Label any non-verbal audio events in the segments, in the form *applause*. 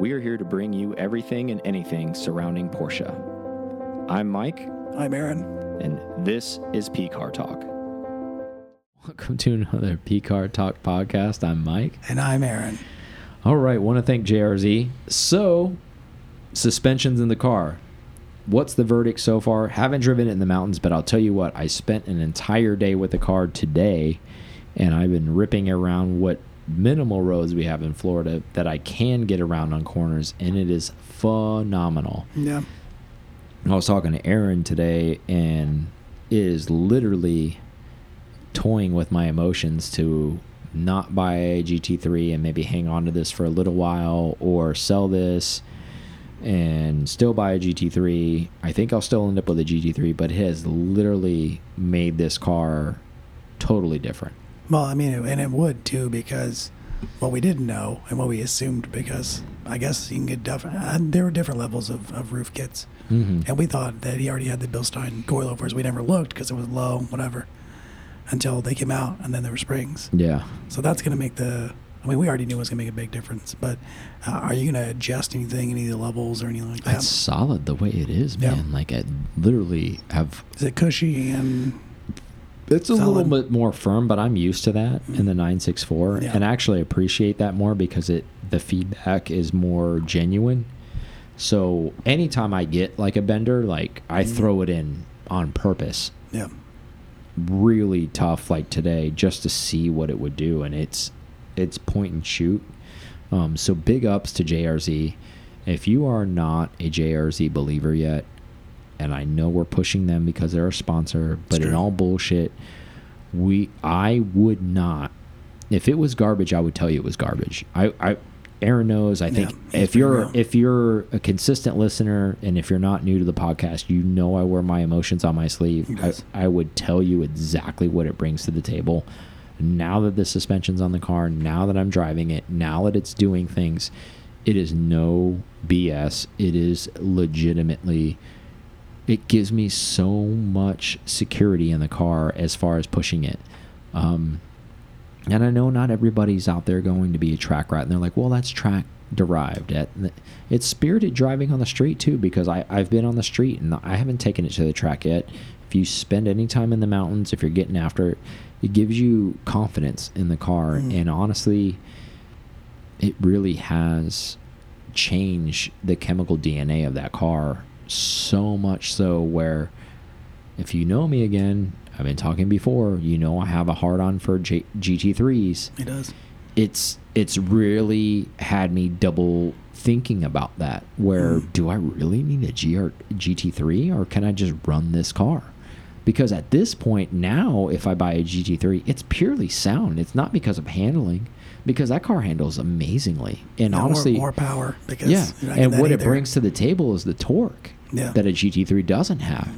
We are here to bring you everything and anything surrounding Porsche. I'm Mike, I'm Aaron. and this is P Car Talk. Welcome to another P Car Talk podcast. I'm Mike. And I'm Aaron. All right, want to thank JRZ. So, suspensions in the car. What's the verdict so far? Haven't driven it in the mountains, but I'll tell you what, I spent an entire day with the car today, and I've been ripping around what minimal roads we have in Florida that I can get around on corners, and it is phenomenal. Yeah. I was talking to Aaron today, and it is literally toying with my emotions to not buy a GT3 and maybe hang on to this for a little while or sell this and still buy a GT3. I think I'll still end up with a GT3, but it has literally made this car totally different. Well, I mean, and it would too, because what we didn't know and what we assumed, because I guess you can get different. Uh, there were different levels of, of RUF kits, Mm -hmm. and we thought that he already had the Bilstein coilovers. We never looked because it was low, whatever, until they came out, and then there were springs. Yeah. So that's going to make the. I mean, we already knew it was going to make a big difference, but uh, are you going to adjust anything, any of the levels or anything like that? It's solid the way it is, Yeah. man. Like I literally have Is it cushy and It's a little bit more firm, but I'm used to that in the 964 Yeah. and I actually appreciate that more because it the feedback is more genuine. So anytime I get like a bender, like I Mm-hmm. throw it in on purpose. yeah, Really tough like today just to see what it would do and it's it's point and shoot. Um, so big ups to JRZ. If you are not a JRZ believer yet, and I know we're pushing them because they're a sponsor, but in all bullshit, we I would not. If it was garbage, I would tell you it was garbage. I, I Aaron knows. I think Yeah, if you're real. if you're a consistent listener and if you're not new to the podcast, you know I wear my emotions on my sleeve. He I. I would tell you exactly what it brings to the table. Now that the suspension's on the car, now that I'm driving it, now that it's doing things, it is no BS. It is legitimately it gives me so much security in the car as far as pushing it. Um, and I know not everybody's out there going to be a track rat, and they're like, well, that's track derived. At it's spirited driving on the street too, because I I've been on the street and I haven't taken it to the track yet. If you spend any time in the mountains, if you're getting after it, it gives you confidence in the car, Mm. and honestly, it really has changed the chemical DNA of that car so much so where if you know me again, I've been talking before, you know I have a hard on for J GT3s. he does. It's it's really had me double thinking about that. Where Mm. do I really need a GR GT3 or can I just run this car? Because at this point now, if I buy a GT3, it's purely sound. It's not because of handling, because that car handles amazingly. And more- honestly, more, power because yeah, you're not getting and what it brings to the table is the torque Yeah. that a GT3 doesn't have.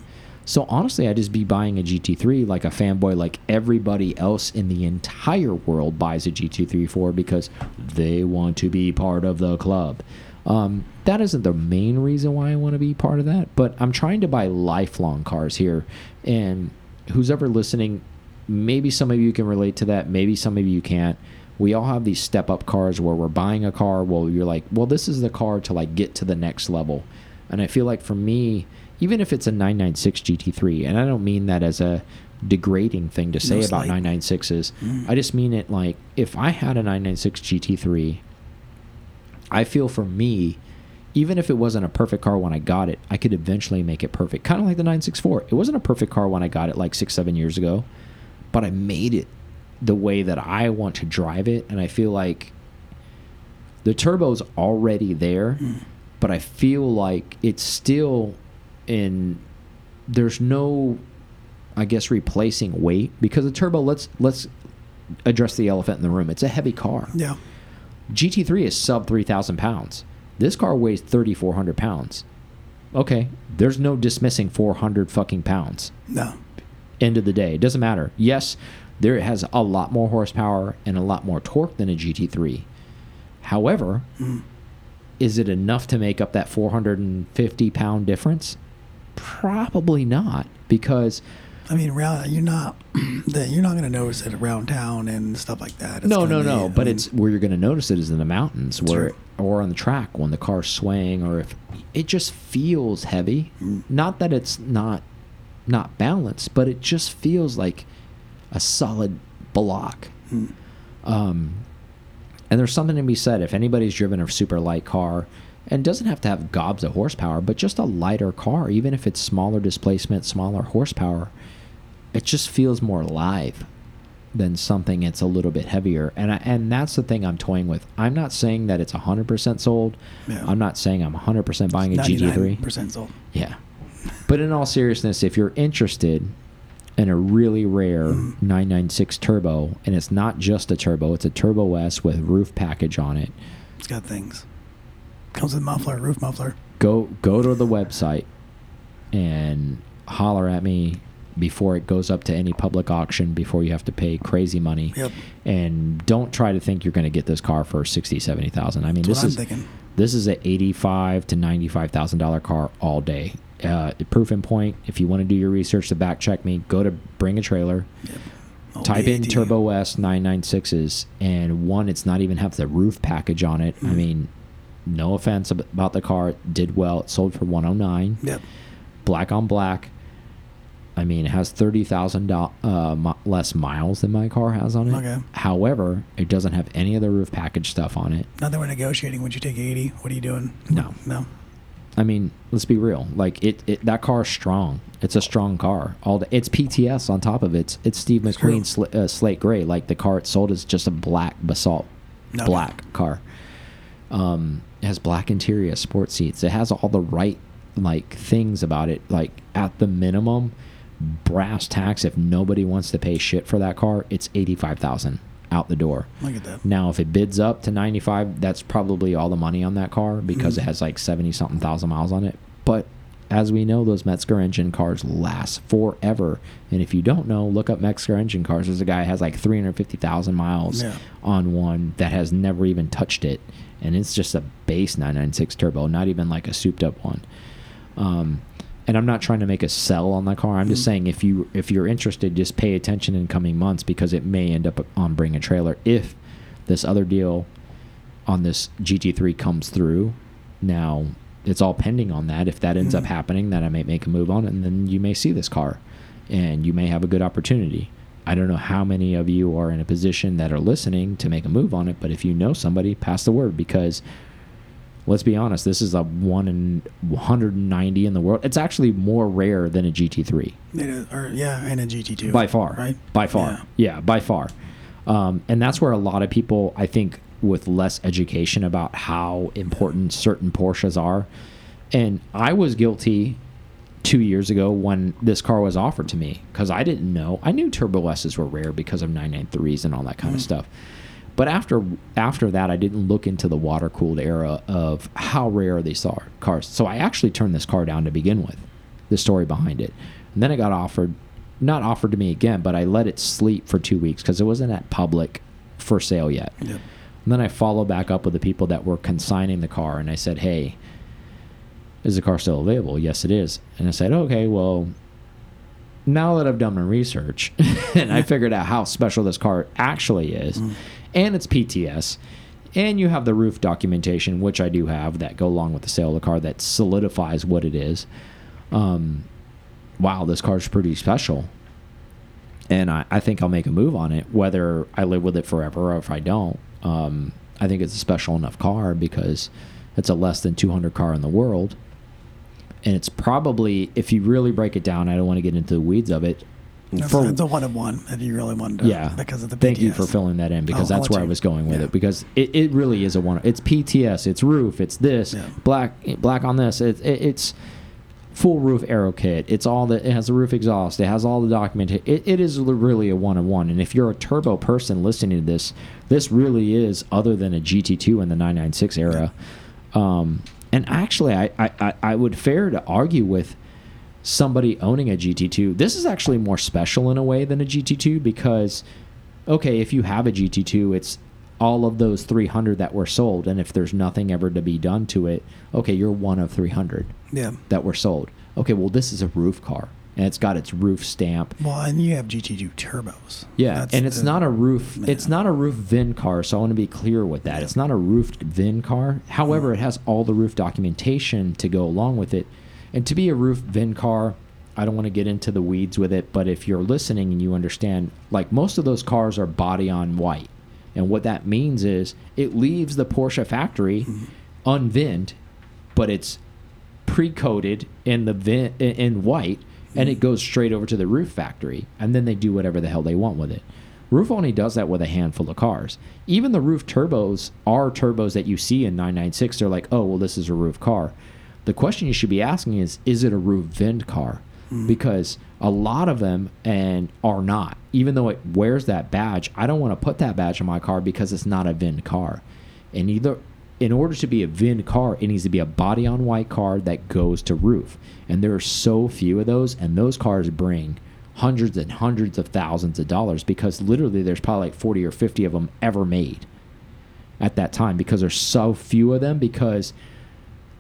So honestly, I'd just be buying a GT3 like a fanboy, like everybody else in the entire world buys a GT3 for because they want to be part of the club. Um, that isn't the main reason why I want to be part of that, but I'm trying to buy lifelong cars here. And who's ever listening, maybe some of you can relate to that, maybe some of you can't. We all have these step up cars where we're buying a car. Well, you're like, well, this is the car to like get to the next level. And I feel like for me, even if it's a 996 GT3, and I don't mean that as a degrading thing to say about slight. 996s, mm. I just mean it like if I had a 996 GT3, I feel for me, even if it wasn't a perfect car when I got it, I could eventually make it perfect. Kind of like the 964. It wasn't a perfect car when I got it like six, seven years ago, but I made it the way that I want to drive it. And I feel like the turbo's already there, mm. But I feel like it's still in. There's no, I guess, replacing weight because the turbo. Let's let's address the elephant in the room. It's a heavy car. Yeah. GT3 is sub 3,000 pounds. This car weighs 3,400 pounds. Okay, there's no dismissing 400 fucking pounds. No. End of the day, it doesn't matter. Yes, there it has a lot more horsepower and a lot more torque than a GT3. However, mm. Is it enough to make up that 450 pound difference? Probably not, because I mean, around you're not *clears throat* that you're not going to notice it around town and stuff like that. It's no, no, be- no. I But mean, it's where you're going to notice it is in the mountains, where or on the track when the car's swaying or if it just feels heavy. Not that it's not not balanced, but it just feels like a solid block. Um, and there's something to be said if anybody's driven a super light car and doesn't have to have gobs of horsepower, but just a lighter car, even if it's smaller displacement, smaller horsepower, it just feels more alive than something that's a little bit heavier. And I, and that's the thing I'm toying with. I'm not saying that it's 100% sold. Yeah. I'm not saying I'm 100% buying a GT3. 99% sold. Yeah. But in all seriousness, if you're interested in a really rare 996 turbo, and it's not just a turbo, it's a Turbo S with RUF package on it, It's got things. Comes with muffler, RUF muffler. go go to the website and holler at me before it goes up to any public auction before you have to pay crazy money Yep. and don't try to think you're going to get this car for 60 70,000 I mean That's this is thinking. this is a 85 to 95,000 dollar car all day uh, proof and point if you want to do your research to back check me go to bring a trailer Old type in turbo s 996s and one it's not even have the RUF package on it i Mm. mean no offense about the car it did well it sold for 109 Yep. black on black i mean it has 30,000 do- uh, less miles than my car has on it Okay. however it doesn't have any of the RUF package stuff on it Not that we're negotiating. Would you take 80? What are you doing? No. No. I mean, let's be real. Like it, it that car is strong. It's a strong car. All the, it's PTS on top of it. It's, it's Steve It's. McQueen sl uh, slate gray. Like the car it sold is just a black basalt No. black car. Um, it has black interior, sports seats. It has all the right like things about it. Like at the minimum, brass tacks. If nobody wants to pay shit for that car, it's eighty five thousand out the door. Look at that. Now, if it bids up to 95, that's probably all the money on that car because Mm-hmm. it has like 70 something thousand miles on it. But as we know, those Metzger engine cars last forever. And if you don't know, look up Metzger engine cars. There's a guy has like 350,000 miles Yeah. on one that has never even touched it. And it's just a base 996 turbo, not even like a souped up one. Um, and I'm not trying to make a sell on the car. I'm just saying if you if you're interested, just pay attention in coming months because it may end up on bring a trailer if this other deal on this GT3 comes through. Now it's all pending on that. If that ends up Mhm. happening, then I may make a move on, it, and then you may see this car, and you may have a good opportunity. I don't know how many of you are in a position that are listening to make a move on it, but if you know somebody, pass the word because let's be honest, this is a one in 190 in the world. It's actually more rare than a GT3 It is, or yeah, and a GT2 by far, right? By far, yeah, by far. Um, and that's where a lot of people, I think, with less education about how important certain Porsches are. And I was guilty two years ago when this car was offered to me because I didn't know. I knew Turbo S's were rare because of 993s and all that kind of stuff. But after after that, I didn't look into the water cooled era of how rare these are cars. So I actually turned this car down to begin with, the story behind it, and then it got offered, not offered to me again, but I let it sleep for two weeks because it wasn't at public for sale yet. Yep. And then I followed back up with the people that were consigning the car, and I said, "Hey, is the car still available?" Yes, it is. And I said, "Okay, well." Now that I've done my research *laughs* and I figured out how special this car actually is, mm. And it's PTS, and you have the RUF documentation, which I do have, that go along with the sale of the car that solidifies what it is. Um, wow, this car's pretty special. And I, I think I'll make a move on it, whether I live with it forever or if I don't. Um, I think it's a special enough car because it's a less than 200 car in the world. And it's probably, if you really break it down, I don't want to get into the weeds of it. It's, for- a one of one if you really wanted to. yeah Because of the thank you for filling that in because I'll that's where i was going with Yeah. it because it, it really is a one it's pts it's RUF it's this Yeah. black black on this it, it, it's full RUF aero kit it's all the it has the RUF exhaust it has all the documentation it, it is really a one of one and if you're a turbo person listening to this this really is other than a gt2 in the 996 era um, and actually I, I I- i would fair to argue with somebody owning a GT2, this is actually more special in a way than a GT2 because, okay, if you have a GT2, it's all of those 300 that were sold, and if there's nothing ever to be done to it, okay, you're one of 300 Yeah. that were sold. Okay, well, this is a RUF car. and it's got its RUF stamp. Well, and you have GT2 turbos. Yeah, That's and it's the- not a RUF. Yeah. It's not a RUF VIN car, so I want to be clear with that. It's not a roofed VIN car. However, it has all the RUF documentation to go along with it. And to be a RUF VIN car, I don't want to get into the weeds with it, but if you're listening and you understand, like most of those cars are body on white, and what that means is it leaves the Porsche factory mm-hmm. unvinned, but it's pre-coated in the vin in- in white and it mm-hmm. goes straight over to the RUF factory and then they do whatever the hell they want with it. RUF only does that with a handful of cars. Even the RUF turbos are turbos that you see in 996 they're like oh well this is a RUF car the question you should be asking is is it a RUF car? Mm. Because a lot of them and are not even though it wears that badge i don't want to put that badge on my car because it's not a vend car. And either in order to be a VIN car, it needs to be a body on white car that goes to RUF. And there are so few of those, and those cars bring hundreds and hundreds of thousands of dollars because literally there's probably like 40 or 50 of them ever made at that time because there's so few of them because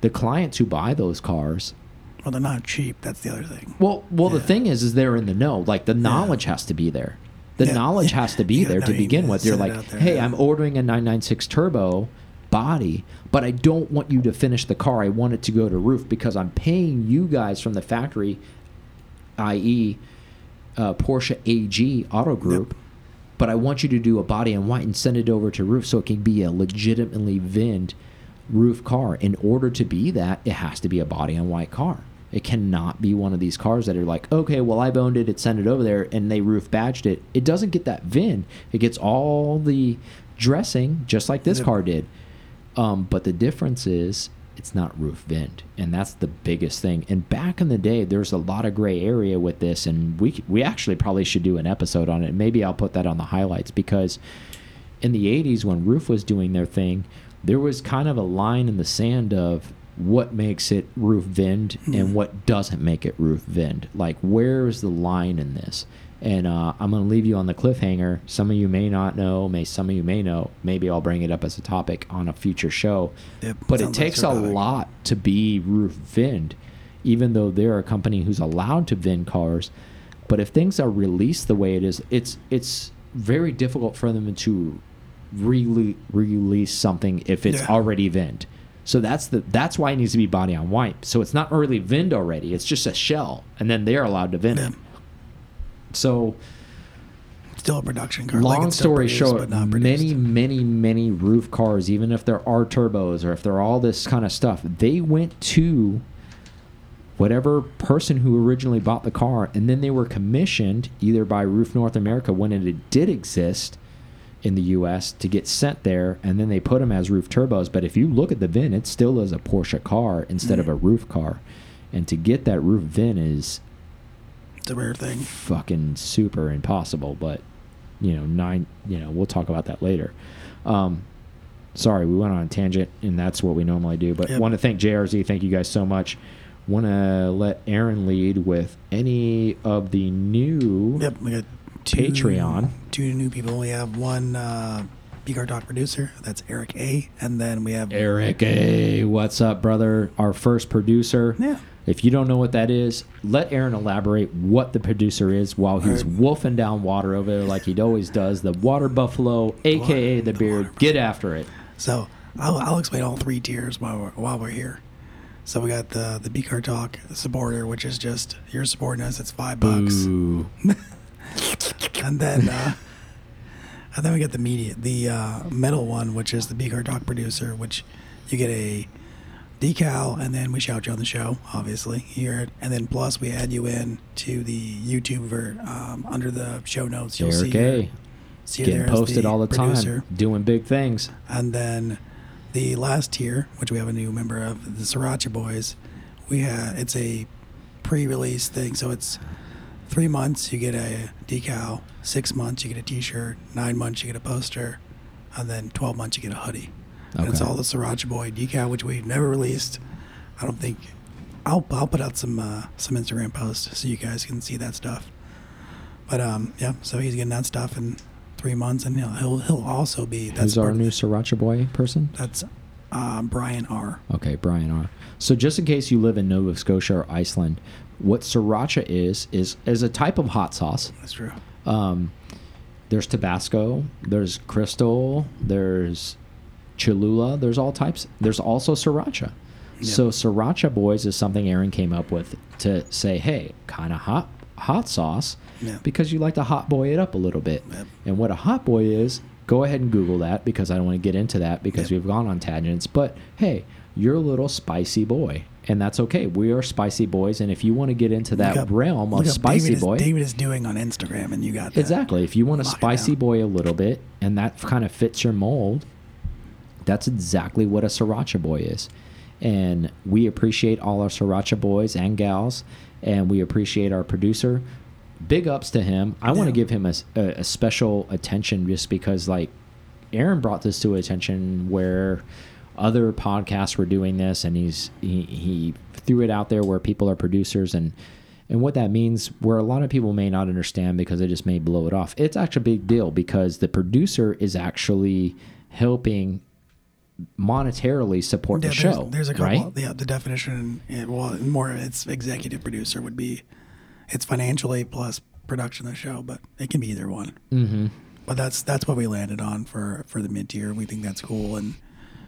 the clients who buy those cars Well, they're not cheap. That's the other thing. well well the thing is is they're in the know. Like the knowledge has to be there. The Yeah. knowledge has to be *laughs* there to begin with. You're like there, hey yeah. i'm ordering a 996 turbo body but i don't want you to finish the car. I want it to go to RUF because i'm paying you guys from the factory i.e uh, porsche ag auto group but i want you to do a body in white and send it over to RUF so it can be a legitimately VINed RUF car. In order to be that it has to be a body on white car. It cannot be one of these cars that are like okay well i've owned it it sent it over there and they RUF badged it. It doesn't get that vin. It gets all the dressing just like this car did. Um, but the difference is it's not RUF vent, and that's the biggest thing. And back in the day, there's a lot of gray area with this, and we we actually probably should do an episode on it. Maybe I'll put that on the highlights because in the 80s when RUF was doing their thing, there was kind of a line in the sand of what makes it RUF vend and what doesn't make it RUF vend. Like where is the line in this? And uh, I'm going to leave you on the cliffhanger. Some of you may not know, may some of you may know. Maybe I'll bring it up as a topic on a future show. Yep, but it like takes a lot to be RUF vend, even though they're a company who's allowed to vend cars. But if things are released the way it is, it's it's very difficult for them to re release something if it's Yeah. already vend. So that's the that's why it needs to be body on white. So it's not really vend already. It's just a shell, and then they're allowed to vend Yeah. it. So Still a production car. like long it's story short, many, many, many RUF cars, even if there are turbos or if they're all this kind of stuff, they went to whatever person who originally bought the car, and then they were commissioned either by RUF North America when it did exist in the U.S. to get sent there, and then they put them as RUF turbos. But if you look at the VIN, it still is a Porsche car instead of a RUF car, and to get that RUF VIN is It's a rare thing. fucking super impossible. But you know, nine. You know, we'll talk about that later. Um, sorry, we went on a tangent, and that's what we normally do. But Yep. want to thank JRZ. Thank you guys so much. Want to let Aaron lead with any of the new. Yep, we got two, Patreon. Two new people. We have one uh, Car Talk producer. That's Eric A. And then we have Eric, A. what's up, brother? Our first producer. Yeah. If you don't know what that is, let Aaron elaborate what the producer is while he's Alright. wolfing down water over there like he always does. The water buffalo, aka the, the beard. water Get after it. So I'll, I'll explain all three tiers while we're, while we're here. So we got the the B Car Talk supporter, which is just you're supporting us. It's five bucks, Ooh. *laughs* and then uh, *laughs* and then we get the media, the uh, metal one, which is the B Car Talk producer, which you get a decal, and then we shout you on the show, obviously here, and then plus we add you in to the YouTube ver, um, under the show notes. You'll see A. see there Getting posted all the producer. time. Doing big things. And then the last tier, which we have a new member of, the Sriracha Boys, we have it's a pre-release thing, so it's three months you get a decal, six months you get a T-shirt, nine months you get a poster, and then twelve months you get a hoodie. And it's all the Sriracha Boy decal, which we've never released. I don't think I'll I'll put out some uh, some Instagram posts so you guys can see that stuff. But um, yeah, so he's getting that stuff in three months, and he'll he'll, he'll also be that's Who's our new Sriracha boy person? that's Uh, Brian R. Okay, Brian R. So just in case you live in Nova Scotia or Iceland, what sriracha is is is a type of hot sauce. That's true. Um, there's Tabasco, there's Crystal, there's Cholula, there's all types. There's also sriracha. So sriracha boys is something Aaron came up with to say, hey, kind of hot hot sauce because you like to hot boy it up a little bit. Yep. And what a hot boy is, go ahead and Google that because I don't want to get into that because Yep. we've gone on tangents. But hey, you're a little spicy boy. And that's okay. We are spicy boys. And if you want to get into that up- realm of spicy David is, boy, David is doing on Instagram, and you got that. Exactly. If you want to it spicy down. boy a little bit and that kind of fits your mold, that's exactly what a sriracha boy is. And we appreciate all our sriracha boys and gals, and we appreciate our producer. Big ups to him. I want to give him a special attention just because, like, Aaron brought this to attention where other podcasts were doing this, and he's he, he threw it out there where people are producers and and what that means where a lot of people may not understand because they just may blow it off. It's actually a big deal because the producer is actually helping monetarily support Yeah, the there's, show. there's a couple. right? Yeah, the definition, it, well, more it's executive producer would be, it's financially plus production of the show, but it can be either one. Mm-hmm. But that's that's what we landed on for for the mid tier. We think that's cool, and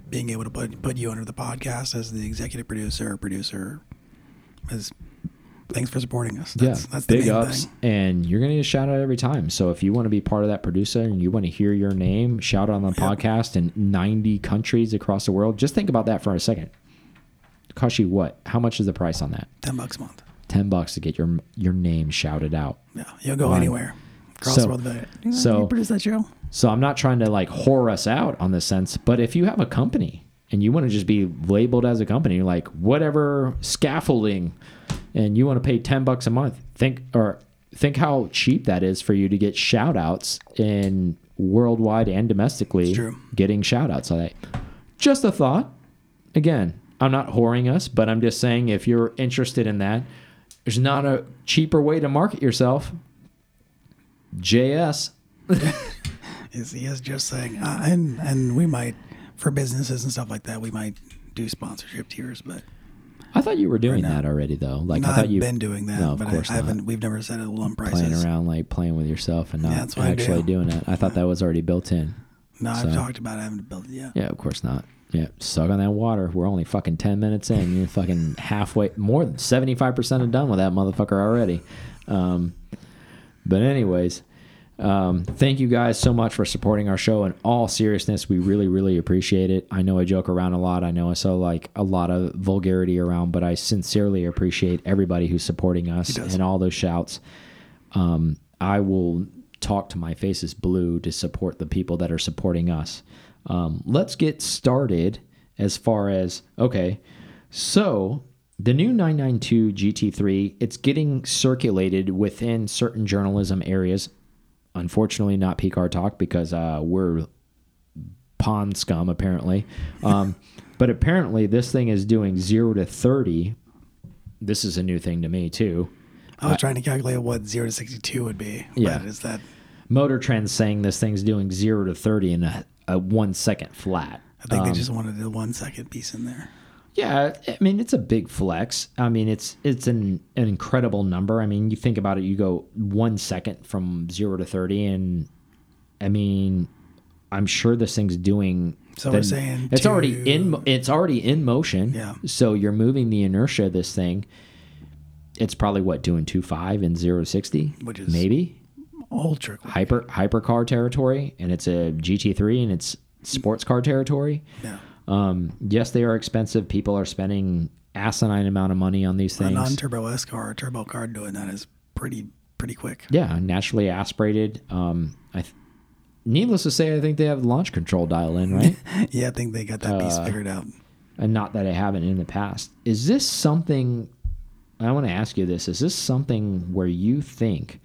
being able to put put you under the podcast as the executive producer or producer is thanks for supporting us. That's, yeah, that's the big main ups, thing. and you're gonna get a shout out every time. So if you want to be part of that producer and you want to hear your name shout out on the podcast in 90 countries across the world, just think about that for a second. Cost you what? How much is the price on that? Ten bucks a month. Ten bucks to get your your name shouted out. Yeah, you'll go Fine. anywhere across So- the world. But, you know, so- you produce that show. So I'm not trying to like whore us out on this sense, but if you have a company and you want to just be labeled as a company, like whatever scaffolding, and you want to pay ten bucks a month, think or think how cheap that is for you to get shout outs in worldwide and domestically true. getting shout outs on that. Just a thought. Again, I'm not whoring us, but I'm just saying if you're interested in that, there's not a cheaper way to market yourself. JS. *laughs* Is he is just saying, uh, and and we might for businesses and stuff like that, we might do sponsorship tiers, but I thought you were doing now. that already, though. Like no, I thought you've been doing that. No, of but course I, I haven't. We've never set a lump prices. playing around, like playing with yourself, and not Yeah, that's what I actually do. doing it. I thought that was already built in. No, I've talked about it. I haven't built it yet. Yeah, of course not. Yeah, suck on that water. We're only fucking ten minutes in. You're fucking halfway, more than seventy five percent of done with that motherfucker already. Um, but anyways, um, thank you guys so much for supporting our show. In all seriousness, we really, really appreciate it. I know I joke around a lot. I know I saw like a lot of vulgarity around, but I sincerely appreciate everybody who's supporting us and all those shouts. Um, I will talk to my face is blue to support the people that are supporting us. Um, let's get started as far as okay. So the new 992 GT3, it's getting circulated within certain journalism areas. Unfortunately, not PCAR talk because uh, we're pond scum apparently. Um, *laughs* but apparently, this thing is doing zero to 30. This is a new thing to me too. I was trying to calculate what zero to sixty-two would be. Yeah. is that? Motor Trend's saying this thing's doing zero to 30 in a, a one second flat. I think Um, they just wanted the one second piece in there. Yeah, I mean it's a big flex. I mean it's it's an, an incredible number. I mean you think about it, you go one second from zero to thirty, and I mean I'm sure this thing's doing. So we're saying it's already in it's already in motion. Yeah. So you're moving the inertia of this thing. It's probably what doing two five and zero to sixty, Which is- maybe Ultra. quick. hyper hypercar territory, and it's a GT3 and it's sports car territory. Yeah. Um, yes, they are expensive. People are spending asinine amount of money on these things. A non-turbo S car, a turbo car doing that is pretty pretty quick. yeah, naturally aspirated. Um, I needless to say, I think they have launch control dial in, right? *laughs* Yeah, I think they got that Uh, piece figured out. and not that I haven't in the past. Is this something? I want to ask you this: Is this something where you think?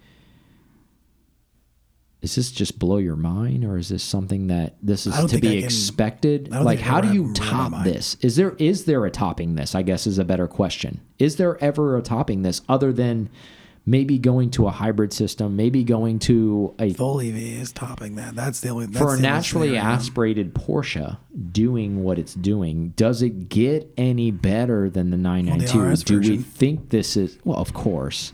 Is this just blow your mind, or is this something that this is to be can- expected? Like, how do you have blown my top this? Is there is there a topping this? I guess is a better question. Is there ever a topping this other than maybe going to a hybrid system, maybe going to a Full EV is topping that. That's the only that's for a naturally aspirated Porsche doing what it's doing, does it get any better than the 992? RS Do we think this is well, of course.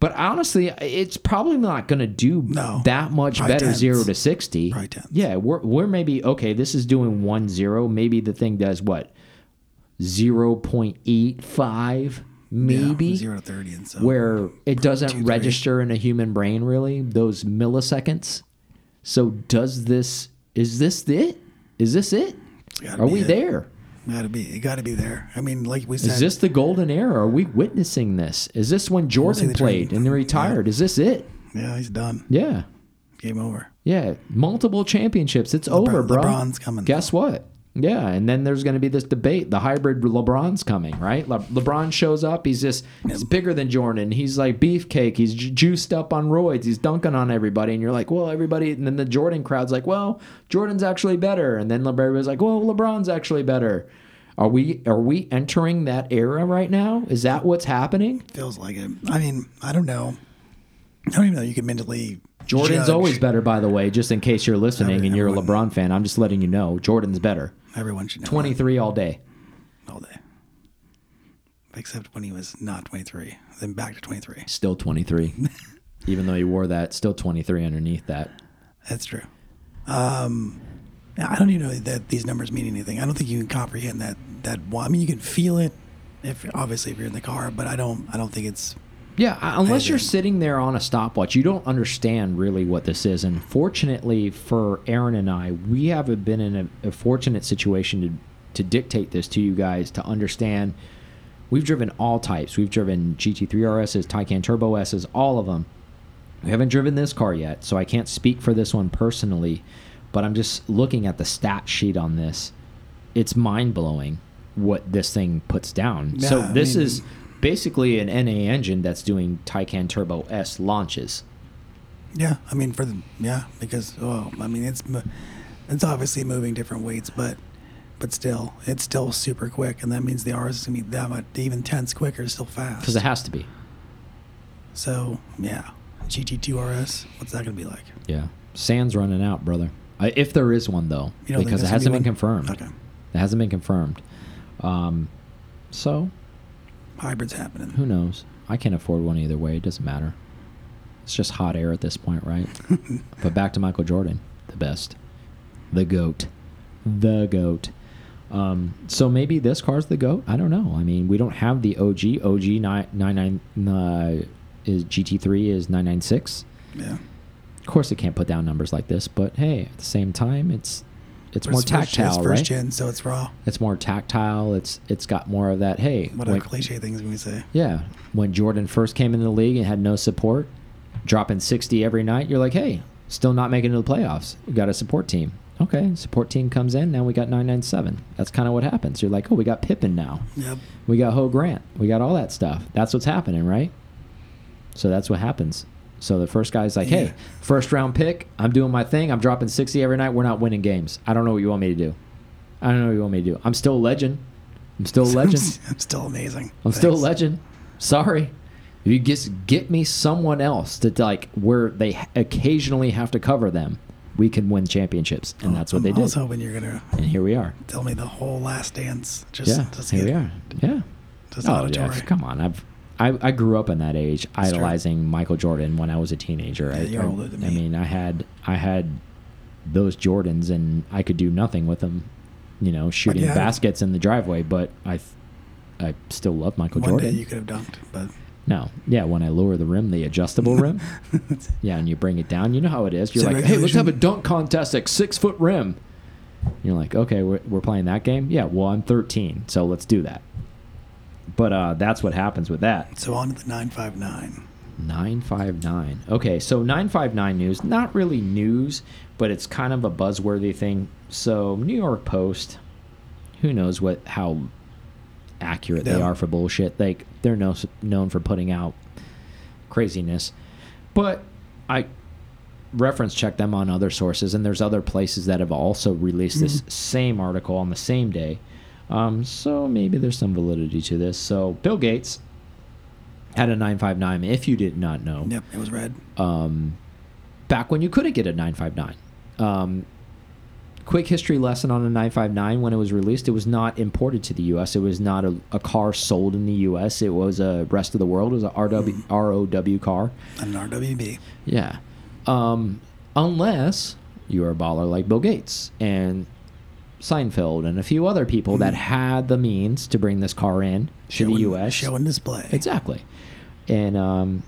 But honestly, it's probably not going to do No. that much better tenths. zero to sixty. Probably. Yeah, we're we're maybe okay. This is doing one zero. Maybe the thing does what zero point eight five, Yeah, maybe zero to thirty and so where it doesn't register in a human brain really those milliseconds so does this is this it is this it are we it. there Gotta be, it gotta be there. I mean, like we said, is this the golden era? Are we witnessing this? Is this when jordan played and retired? Is this it? Yeah, he's done. yeah. Game over. yeah multiple championships. It's over bro LeBron's coming. guess what yeah, and then there's going to be this debate. The hybrid LeBron's coming, right? Le LeBron shows up. He's just he's bigger than Jordan. He's like beefcake. He's ju juiced up on roids. He's dunking on everybody, and you're like, well, everybody. And then the Jordan crowd's like, well, Jordan's actually better. And then everybody's like, well, LeBron's actually better. Are we are we entering that era right now? Is that what's happening? Feels like it. I mean, I don't know. I don't even know. You can mentally. Jordan's judge. always better, by the way. Just in case you're listening and you're a LeBron fan, I'm just letting you know Jordan's better. Everyone should know. 23 all day. all day, except when he was not twenty three. Then back to twenty three. Still 23. *laughs* Even though he wore that, still 23 underneath that. That's true. Um, I don't even know that these numbers mean anything. I don't think you can comprehend that. That. I mean, you can feel it if obviously if you're in the car, but I don't. I don't think it's. Yeah, uh, unless you're sitting there on a stopwatch, you don't understand really what this is. And fortunately for Aaron and I, we have been in a, a fortunate situation to to dictate this to you guys to understand. We've driven all types. We've driven GT3 RSs, Taycan Turbo S's, all of them. We haven't driven this car yet, so I can't speak for this one personally, but I'm just looking at the stat sheet on this. It's mind blowing what this thing puts down. so Yeah, I this mean- is basically an NA engine that's doing Taycan Turbo S launches. Yeah, I mean for the yeah because well I mean it's it's obviously moving different weights, but but still it's still super quick, and that means the RS is gonna be that much even tenths quicker, still fast. Because it has to be. So yeah, GT2 RS, what's that gonna be like? Yeah. Sand's running out, brother. I, if there is one, though, You don't think because it hasn't be been one? confirmed. Okay, It hasn't been confirmed. Um, so hybrids happening. Who knows? I can't afford one either way. It doesn't matter. It's just hot air at this point, right? *laughs* but back to Michael Jordan, the best, the goat, the goat. Um, so maybe this car's the goat. I don't know. I mean, we don't have the OG. OG nine nine nine uh, is GT three is nine nine six. Yeah, Of course, it can't put down numbers like this, but hey, at the same time, it's it's But more it's first, tactile, it's first right? gen, so it's raw. It's more tactile. It's it's got more of that. Hey, What are when- cliche things we say? yeah, when Jordan first came into the league and had no support, dropping 60 every night, you're like, hey, still not making it to the playoffs. We got a support team. Okay, support team comes in. Now we got 997. That's kind of what happens. You're like, oh, we got Pippen now. Yep. We got Ho Grant. We got all that stuff. That's what's happening, right? So that's what happens. So the first guy's like, hey, Yeah. first round pick. I'm doing my thing. I'm dropping 60 every night. We're not winning games. I don't know what you want me to do. I don't know what you want me to do. I'm still a legend. I'm still a *laughs* legend. I'm still amazing. I'm still a legend. Sorry. If you just get me someone else to like where they occasionally have to cover them, we can win championships, and that's what I'm they did. also hoping you're gonna And here we are. tell me the whole last dance. Just Yeah, see here we it. are. Yeah. Just Oh, auditory. yeah, come on. I've I, I grew up in that age, true. idolizing Michael Jordan when I was a teenager. Yeah, I, you're I, older than me. I mean, I had I had those Jordans, and I could do nothing with them. You know, shooting yeah. baskets in the driveway, but I, I still love Michael One Jordan. day you could have dunked, but No, yeah, when I lower the rim, the adjustable rim, *laughs* yeah, and you bring it down, you know how it is. You're like, hey, let's have a dunk contest at six foot rim. You're like, okay, we're, we're playing that game. Yeah, well, I'm 13, so let's do that. But uh, that's what happens with that. so on to the 959. 959. Okay, so 959 news, not really news, but it's kind of a buzzworthy thing. So, New York Post, who knows what how accurate they are for bullshit. Like they're no, known for putting out craziness. But I reference check them on other sources and there's other places that have also released this same article on the same day. Um, so maybe there's some validity to this. So, Bill Gates had a 959. If you did not know, Yep, it was red. um, back when you couldn't get a 959. Um, quick history lesson on a 959 when it was released it was not imported to the us it was not a, a car sold in the us it was a rest of the world it was a RW, row car an RWB. yeah um, unless you're a baller like bill gates and seinfeld and a few other people that had the means to bring this car in to the us Show and display. Exactly. And um,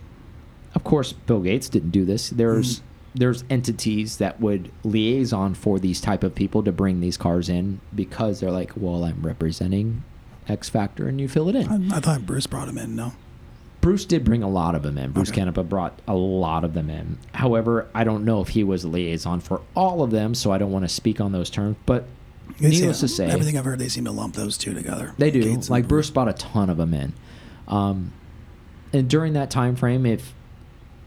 of course, Bill Gates didn't do this. There's there's entities that would liaison for these type of people to bring these cars in because they're like, well, I'm representing X Factor, and you fill it in. I, I thought Bruce brought him in. No. Bruce did bring a lot of them in. Bruce Okay. Canepa brought a lot of them in. However, I don't know if he was a liaison for all of them, so I don't want to speak on those terms. But They needless seem- to say, everything I've heard, they seem to lump those two together. They do. Gates like Bruce bought a ton of them in. Um, and during that time frame, if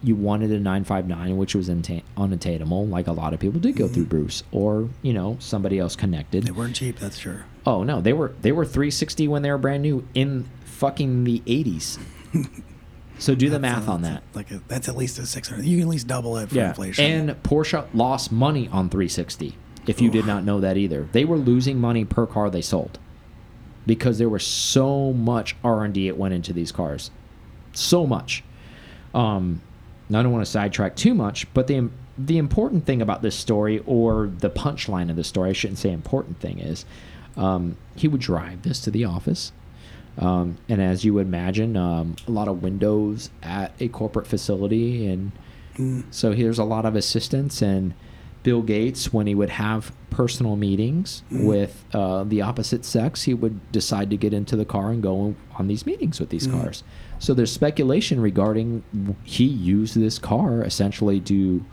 you wanted a 959, which was unattainable, like a lot of people did go through Bruce, or you know somebody else connected. They weren't cheap, that's sure. Oh no, they were they were 360 when they were brand new in fucking the 80s. so do the math a- on that. Like a, that's at least a six hundred. You can at least double it for Yeah, inflation. and Porsche lost money on 360. If you did not know that either, they were losing money per car they sold because there was so much R and D it went into these cars, so much. Um, I don't want to sidetrack too much, but the the important thing about this story, or the punchline of the story, I shouldn't say important thing is, um, he would drive this to the office. Um, and as you would imagine, um, a lot of windows at a corporate facility, and Mm. so here's a lot of assistance. And Bill Gates, when he would have personal meetings Mm. with uh, the opposite sex, he would decide to get into the car and go on these meetings with these Mm. cars. So there's speculation regarding he used this car essentially to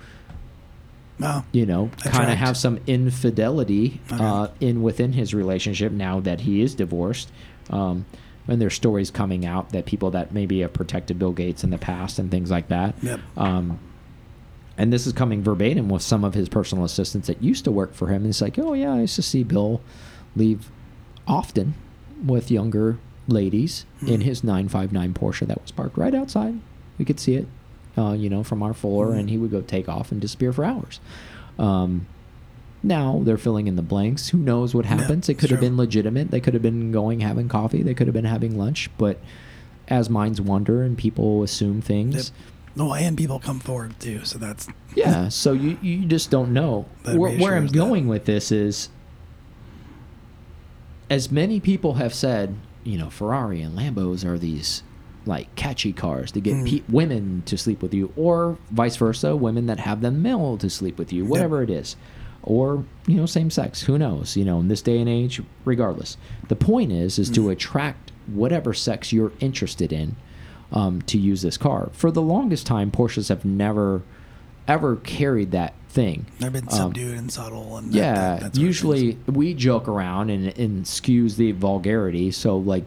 Well, you know, kind of have some infidelity Okay. uh, in within his relationship now that he is divorced. Um, and there's stories coming out that people that maybe have protected Bill Gates in the past and things like that. Yep. Um, and this is coming verbatim with some of his personal assistants that used to work for him. And it's like, oh yeah, I used to see Bill leave often with younger ladies in Hmm. his 959 Porsche that was parked right outside. We could see it, uh, you know, from our floor, Hmm. and he would go take off and disappear for hours. Um, now they're filling in the blanks. Who knows what Yeah, happens? it it's could have been legitimate. They could have been going having coffee. They could have been having lunch. But as minds wander and people assume things, Yep. No, and people come forward too, so that's yeah. So you you just don't know. *laughs* Where, where I'm reassures that. going with this is, as many people have said, you know, Ferrari and Lambos are these like catchy cars to get Mm. pe- women to sleep with you, or vice versa, women that have them male to sleep with you, whatever it is, or you know, same sex. Who knows? You know, in this day and age, regardless. The point is, is Mm. to attract whatever sex you're interested in um, to use this car. For the longest time, Porsches have never ever carried that thing. they've been Um, subdued and subtle. And yeah, that, that usually we joke around and, and skews the vulgarity. So like,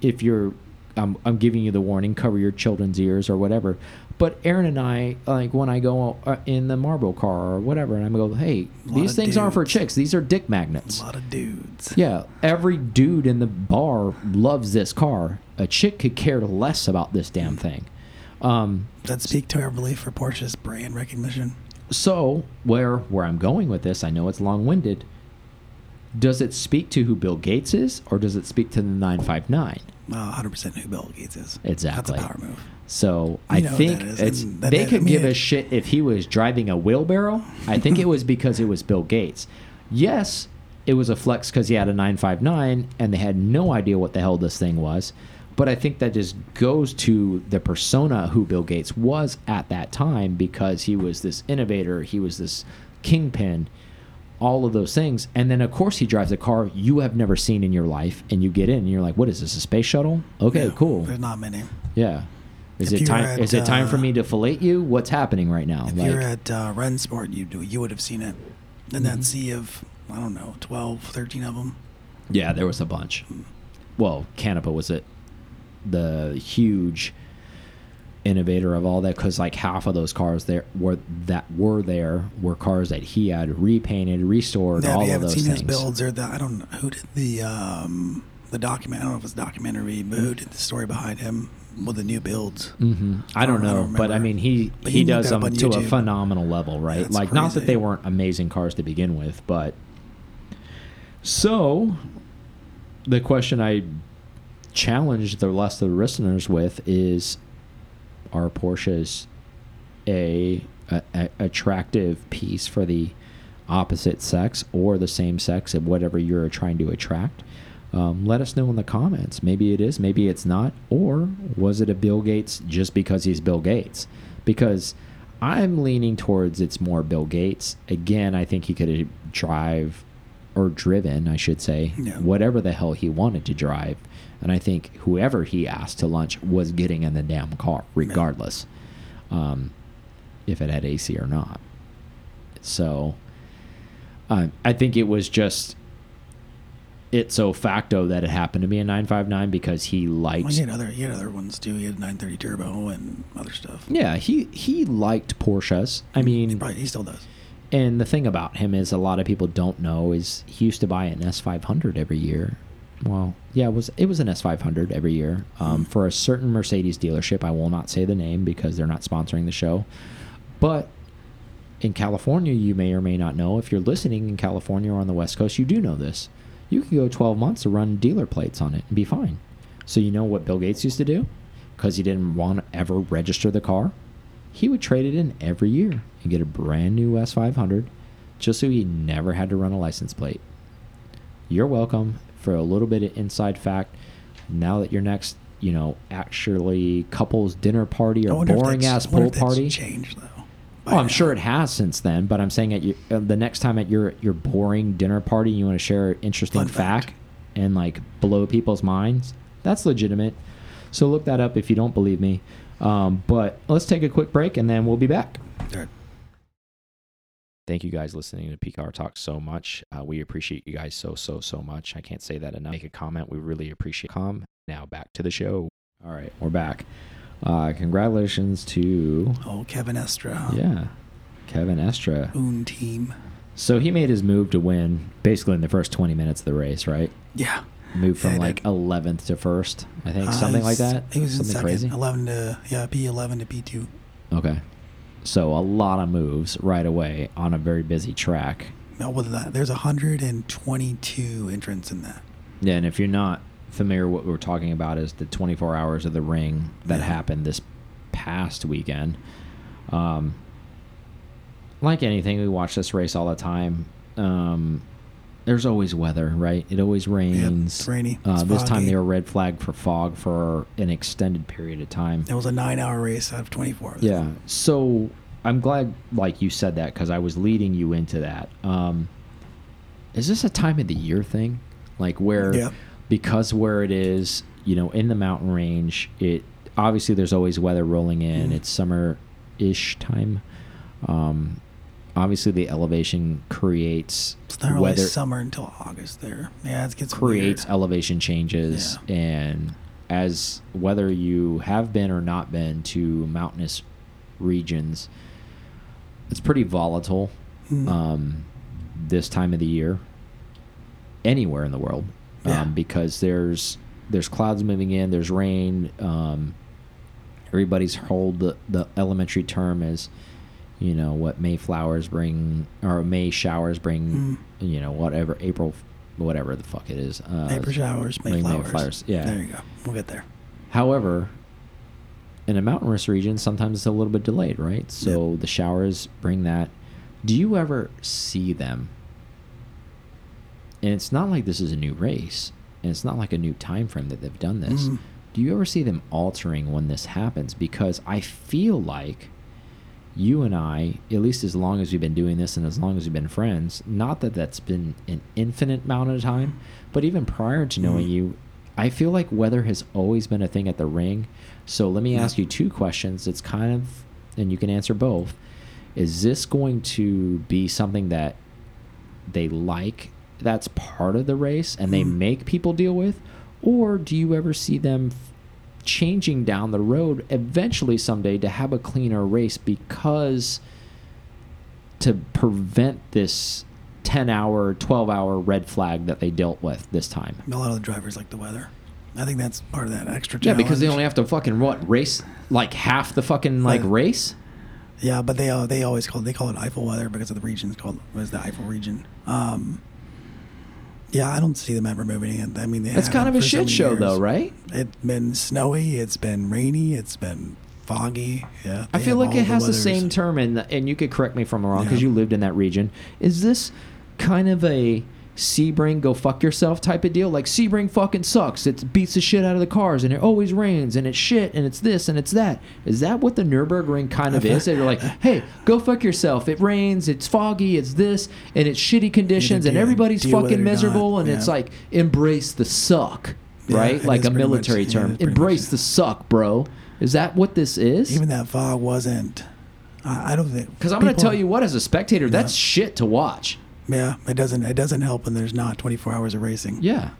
if you're, I'm, I'm giving you the warning, cover your children's ears or whatever. But Aaron and I, like when I go uh, in the Marble car or whatever, and I go, hey, these things aren't for chicks. These are dick magnets. a lot of dudes. Yeah, every dude in the bar loves this car. A chick could care less about this damn thing. Um, That speak to our belief for Porsche's brand recognition. so where where I'm going with this, I know it's long winded. Does it speak to who Bill Gates is, or does it speak to the 959? Uh, 100% who Bill Gates is. Exactly. That's a power move. So I You know think it's that- they that- I could give a shit if he was driving a wheelbarrow. I think it was because it was Bill Gates. Yes, it was a flex because he had a 959 and they had no idea what the hell this thing was. But I think that just goes to the persona who Bill Gates was at that time because he was this innovator, he was this kingpin, all of those things. And then, of course, he drives a car you have never seen in your life, and you get in and you're like, what is this, a space shuttle? Okay, Yeah, cool. There's not many. Yeah. Is If it time? at, is it time for uh, me to fillet you? What's happening right now? If like, you're at uh, Rennsport, you do you would have seen it. In Mm-hmm. that sea of I don't know, 12, 13 of them. yeah, there was a bunch. Well, Canepa was it the huge innovator of all that because like half of those cars there were that were there were cars that he had repainted, restored, Yeah, all you of those seen things. his builds or the I don't know who did the um the document. I don't know if it's documentary, but who did the story behind him with the new builds. Mm-hmm. I don't I know, don't but I mean, he he you does them to a phenomenal level, right? That's like, not that they weren't amazing cars to begin with, but so the question I challenge the rest of the listeners with is: Are Porsches a, a, a attractive piece for the opposite sex or the same sex of whatever you're trying to attract? Um, let us know in the comments. Maybe it is, maybe it's not. Or was it a Bill Gates just because he's Bill Gates? Because I'm leaning towards it's more Bill Gates. Again, I think he could have drive or driven, I should say, Yeah. whatever the hell he wanted to drive. And I think whoever he asked to lunch was getting in the damn car, regardless, um, if it had AC or not. So um, I think it was just ipso facto that it happened to be a 959 because he liked Well, he had other he had other ones too. He had 930 turbo and other stuff. yeah he he liked porsches i He mean probably he still does. and the thing about him is a lot of people don't know is he used to buy an s500 every year well yeah it was it was an s500 every year um, for a certain mercedes dealership i will not say the name because they're not sponsoring the show but in California, you may or may not know. If you're listening in California or on the West Coast, you do know this. You could go 12 months to run dealer plates on it and be fine. So you know what Bill Gates used to do? Because he didn't want to ever register the car, he would trade it in every year and get a brand new S500 just so he never had to run a license plate. You're welcome for a little bit of inside fact. Now that your next, you know, actually couples dinner party or boring ass pool party. changed though. Oh, I'm sure it has since then, but I'm saying at your, uh, the next time at your your boring dinner party, you want to share an interesting Fun fact. fact. and like blow people's minds. That's legitimate. So look that up if you don't believe me. Um, but let's take a quick break and then we'll be back. Thank you guys listening to PCAR Talk so much. Uh, we appreciate you guys so so so much. I can't say that enough. Make a comment. We really appreciate. Com. Now back to the show. All right, we're back. Uh, congratulations to Oh, Kevin Estre. yeah, Kevin Estre. Oon team. So he made his move to win basically in the first 20 minutes of the race, right? Yeah. Moved from like did. 11th to first, I think, Uh, something like that. He was in something second. crazy. 11 to yeah, P11 to P2. Okay. So a lot of moves right away on a very busy track. No, with that, there's 122 entrants in that. Yeah, and if you're not familiar, what we're talking about is the 24 hours of the ring that Yeah. happened this past weekend. Um, like anything, we watch this race all the time. Um, there's always weather, right? It always rains. it's rainy. Uh, It's this time foggy. they were red flag for fog for an extended period of time. It was a nine-hour race out of 24. Yeah. So I'm glad, like you said that, because I was leading you into that. Um, is this a time of the year thing, like where Yep. Because where it is, you know, in the mountain range, it obviously there's always weather rolling in. Mhm. It's summer-ish time. Um, obviously, the elevation creates It's not really weather summer until August there. Yeah, it gets creates weird. elevation changes and as whether you have been or not been to mountainous regions it's pretty volatile Mhm. um, this time of the year anywhere in the world Yeah. um, because there's there's clouds moving in there's rain um, everybody's hold the, the elementary term is you know what May flowers bring or May showers bring Mm. you know whatever April whatever the fuck it is uh, April showers, May May- May flowers. flowers, yeah. There you go. We'll get there. However, in a mountainous region, sometimes it's a little bit delayed, right? So the showers bring that. Do you ever see them? And it's not like this is a new race, and it's not like a new time frame that they've done this. Mhm. Do you ever see them altering when this happens? Because I feel like you and I, at least as long as we've been doing this and as long as we've been friends, not that that's been an infinite amount of time, but even prior to knowing Mhm. you, I feel like weather has always been a thing at the ring. So let me ask you two questions. It's kind of, and you can answer both. Is this going to be something that they like that's part of the race and they Mhm. make people deal with? Or do you ever see them changing down the road eventually someday to have a cleaner race because to prevent this 10 hour, 12 hour red flag that they dealt with this time? A lot of the drivers like the weather. I think that's part of that extra. Yeah, because they only have to fucking what race like half the fucking like Like- race. Yeah, but they uh, they always call they call it Eifel weather because of the region. It's called was the Eifel region. Um, yeah, I don't see them ever moving it. I mean, they That's kind of a so shit show years. though, right? It's been snowy. It's been rainy. It's been foggy. Yeah, I feel like it has the weathers. same term, and and you could correct me if I'm wrong because Yeah. you lived in that region. Is this kind of a Sebring go fuck yourself type of deal? Like Sebring fucking sucks. It beats the shit out of the cars, and it always rains, and it's shit, and it's this, and it's that. Is that what the Nurburgring kind of is? They're like, *laughs* hey, go fuck yourself. It rains, it's foggy, it's this, and it's shitty conditions, and everybody's deal with it fucking or not, miserable, and it's like embrace the suck, Yeah, right? Like a pretty much- military yeah, term. Embrace much- the suck, bro. Is that what this is? Even that fog wasn't. I, I don't think Because I'm going to tell you what, as a spectator, that's shit to watch. Yeah, it doesn't. It doesn't help when there's not 24 hours of racing. Yeah.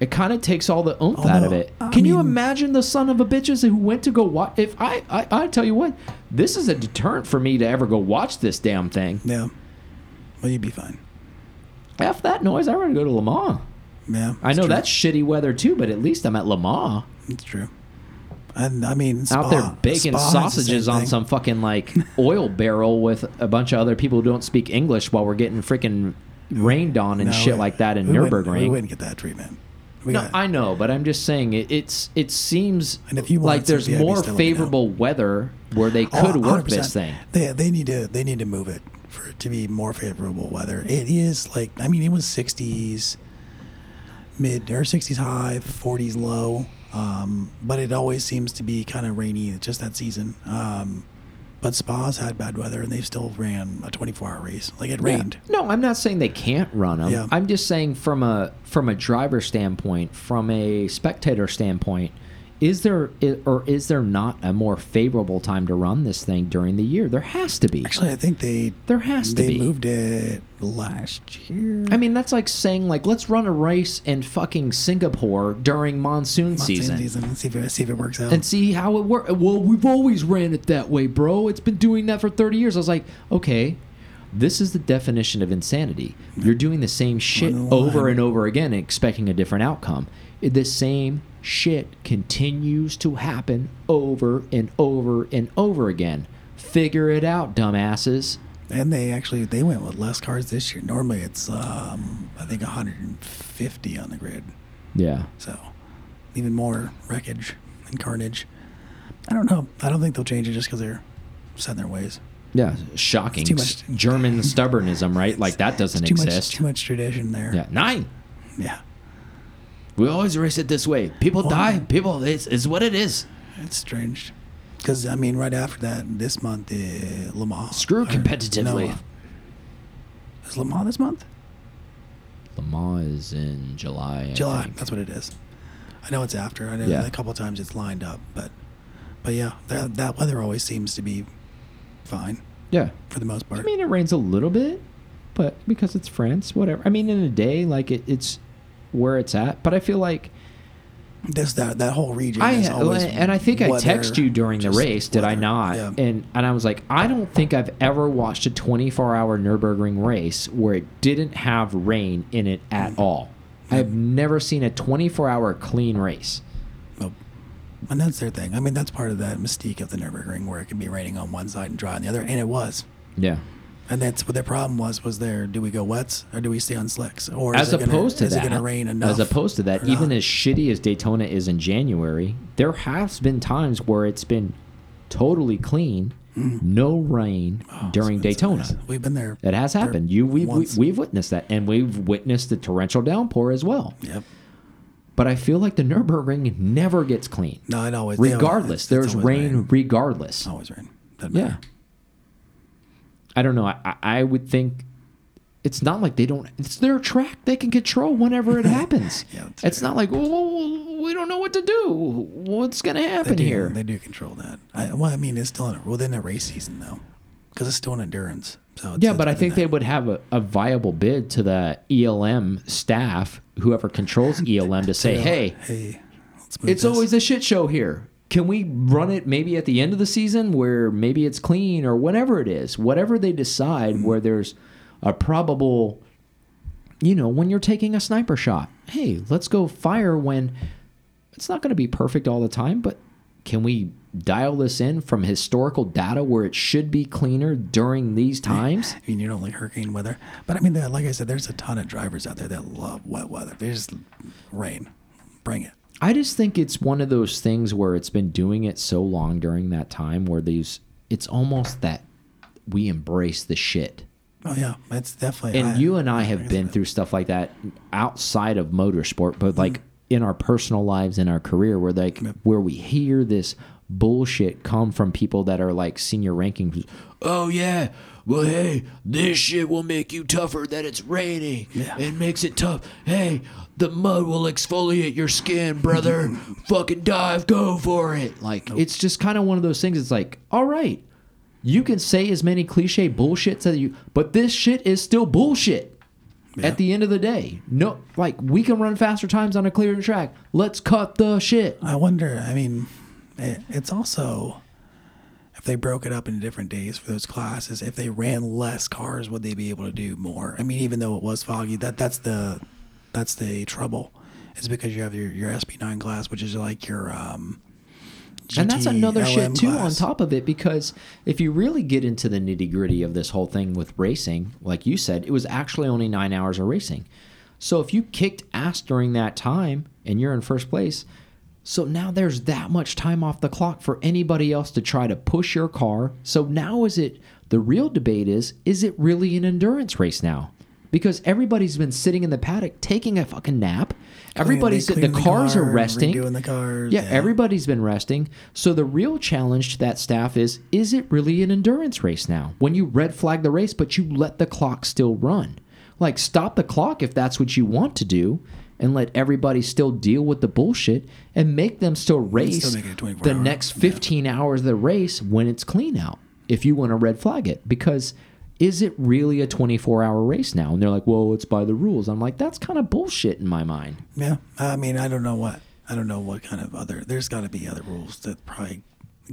It kind of takes all the oomph out of it. I Can you imagine the son of a bitches who went to go watch? If I, I, I tell you what, this is a deterrent for me to ever go watch this damn thing. Yeah, well, you'd be fine. F that noise. I want to go to Le Mans. Yeah, I know true. that's shitty weather too, but at least I'm at Le Mans It's true. And I mean, out there baking Spa has the sausages on some fucking like oil barrel with a bunch of other people who don't speak English while we're getting freaking rained on and No, shit we- like that in wouldn't- Nurburgring. We wouldn't get that treatment. We No, I know, but I'm just saying it, it's it seems And if you like there's more still let me know. favorable weather where they Oh, could work this thing. They they need to they need to move it for it to be more favorable weather. It is like I mean it was 60s mid or 60s high, 40s low, um, but it always seems to be kind of rainy just that season. Um, but Spas had bad weather and they still ran a 24 hour race. Like it rained. No, I'm not saying they can't run them. Yeah. I'm just saying from a from a driver standpoint, from a spectator standpoint, is there or is there not a more favorable time to run this thing during the year? There has to be. Actually, I think they There has to they be. moved it last year. I mean, that's like saying like let's run a race in fucking Singapore during monsoon, Monsoon season. season. See if it, see if it works out. and see how it works. Well, we've always ran it that way, bro. It's been doing that for 30 years. I was like, okay, this is the definition of insanity. You're doing the same shit over and over again, expecting a different outcome. The same shit continues to happen over and over and over again. Figure it out, dumbasses. And they actually they went with less cars this year. Normally it's um, I think 150 on the grid. Yeah. So even more wreckage and carnage. I don't know. I don't think they'll change it just because they're set in their ways. Yeah, shocking. It's too much- German *laughs* stubbornism, right? Like that doesn't Too much exist. too much tradition there. Yeah, nine. Yeah. We always race it this way. People die. People, it's, it's what it is. It's strange. Because I mean, right after that, this month, uh, Le Mans. Screw competitively. no, is Le Mans this month? Le Mans is in July. July. That's what it is. I know it's after. I know Yeah. a couple times it's lined up, but but yeah, that that weather always seems to be fine Yeah. for the most part. I mean, it rains a little bit, but because it's France, whatever. I mean, in a day, like it, it's where it's at. But I feel like this that that whole region. I is always and I think I weather, text you during the race, did I not? Yeah. And and I was like, I don't think I've ever watched a 24-hour Nurburgring race where it didn't have rain in it at Mm. all. I've never seen a 24-hour clean race. Nope. And that's their thing. I mean, that's part of that mystique of the Nurburgring, where it can be raining on one side and dry on the other, and it was. Yeah. And that's what their problem was. Was there? Do we go wets or do we stay on slicks? Or as is opposed gonna, to is it going to rain enough? as opposed to that, even not? as shitty as Daytona is in January, there has been times where it's been totally clean, mm. no rain. Oh, during so Daytona. nice. We've been there. It has happened. You we've, we, we've witnessed that, and we've witnessed the torrential downpour as well. Yep. But I feel like the Nurburgring never gets clean, No, it always. regardless. it's There's always rain, regardless. Always rain. Doesn't Yeah. matter. I don't know. I, I- would think it's not like they don't. It's their track. They can control whenever it *laughs* happens. Yeah, it's fair. not like oh, we don't know what to do. What's gonna They happen do, here? They do control that. I, well, I mean, it's still in, within a race season though, because it's still an endurance. So it's, yeah, but I think they would have a, a viable bid to the ELM staff, whoever controls ELM, to *laughs* say, "Hey, hey, it's this. always a shit show here. Can we run it maybe at the end of the season where maybe it's clean or whatever it is, whatever they decide, Mm-hmm. where there's a probable, you know, when you're taking a sniper shot. Hey, let's go fire when It's not going to be perfect all the time, but can we dial this in from historical data where it should be cleaner during these times? *laughs* I mean, you don't like hurricane weather, but I mean, like I said, there's a ton of drivers out there that love wet weather. They just rain, bring it. I just think it's one of those things where it's been doing it so long during that time where these it's almost that we embrace the shit. Oh yeah, it's definitely. And I- you and I have been with through stuff like that outside of motorsport, but Mm-hmm. like in our personal lives, in our career, where like where we hear this bullshit come from people that are like senior ranking. Oh yeah, well hey, this shit will make you tougher that it's raining. Yeah. It makes it tough. Hey, the mud will exfoliate your skin, brother. *laughs* Fucking dive, go for it. Like it's just kind of one of those things. It's like, all right, you can say as many cliche bullshits as you, but this shit is still bullshit. At the end of the day, no, like we can run faster times on a clear track. Let's cut the shit. I wonder. I mean, it, it's also if they broke it up into different days for those classes. If they ran less cars, would they be able to do more? I mean, even though it was foggy, that that's the that's the trouble. Is because you have your your SP9 class, which is like your um. and that's GT another shit too class. on top of it because if you really get into the nitty gritty of this whole thing with racing, like you said, it was actually only nine hours of racing. So if you kicked ass during that time and you're in first place, so now there's that much time off the clock for anybody else to try to push your car. So now is it the real debate is is it really an endurance race now? Because everybody's been sitting in the paddock taking a fucking nap. Everybody's the cleaning cars are car, resting. redoing the cars. Yeah, everybody's been resting. So the real challenge to that staff is is it really an endurance race now? When you red flag the race, but you let the clock still run. Like, stop the clock if that's what you want to do and let everybody still deal with the bullshit and make them still race make it a 24 the hour, next yeah. 15 hours of the race when it's clean out if you want to red flag it. Because is it really a 24 hour race now? And they're like, well, it's by the rules. I'm like, that's kind of bullshit in my mind. Yeah, I mean, I don't know what I don't know what kind of other. There's got to be other rules that probably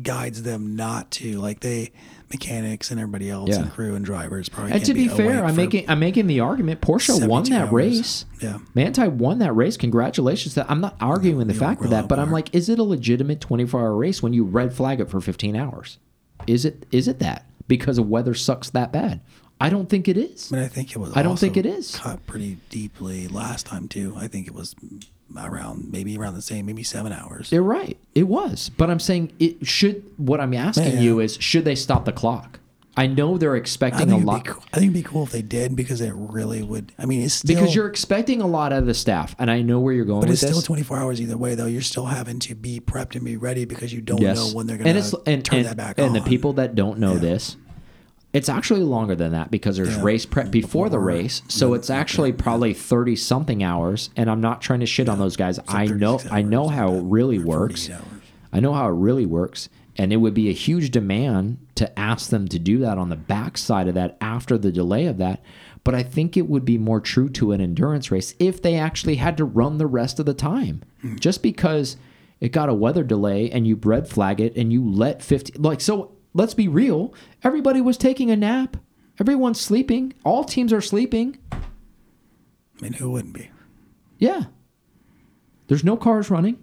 guides them not to like they mechanics and everybody else Yeah. and crew and drivers probably. And to be awake fair, I'm making I'm making the argument. Porsche won that hours. race. Yeah. Manthey won that race. Congratulations. That I'm not arguing the fact of that, but I'm like, is it a legitimate 24 hour race when you red flag it for 15 hours? Is it is it that because the weather sucks that bad? I don't think it is. I, mean, I think it was. I don't think it is. cut pretty deeply last time too. I think it was around maybe around the same, maybe seven hours. You're right. It was, but I'm saying it should. What I'm asking Yeah. you is, should they stop the clock? I know they're expecting a lot. cool. I think it'd be cool if they did because it really would. I mean, it's still Because you're expecting a lot out of the staff, and I know where you're going But it's still this. 24 hours either way, though. You're still having to be prepped and be ready because you don't yes. know when they're going and it's to and, turn and, that back and on. the people that don't know Yeah. this it's actually longer than that because there's Yeah. race prep before the race. So it's actually probably 30 something hours and i'm not trying to shit on those guys. I know i know how it really works. i know how it really works and it would be a huge demand to ask them to do that on the backside of that after the delay of that. But i think it would be more true to an endurance race if they actually had to run the rest of the time. Hmm. just because it got a weather delay and you red flag it and you let 50 like so let's be real everybody was taking a nap. Everyone's sleeping. All teams are sleeping. I mean, who wouldn't be? yeah. There's no cars running.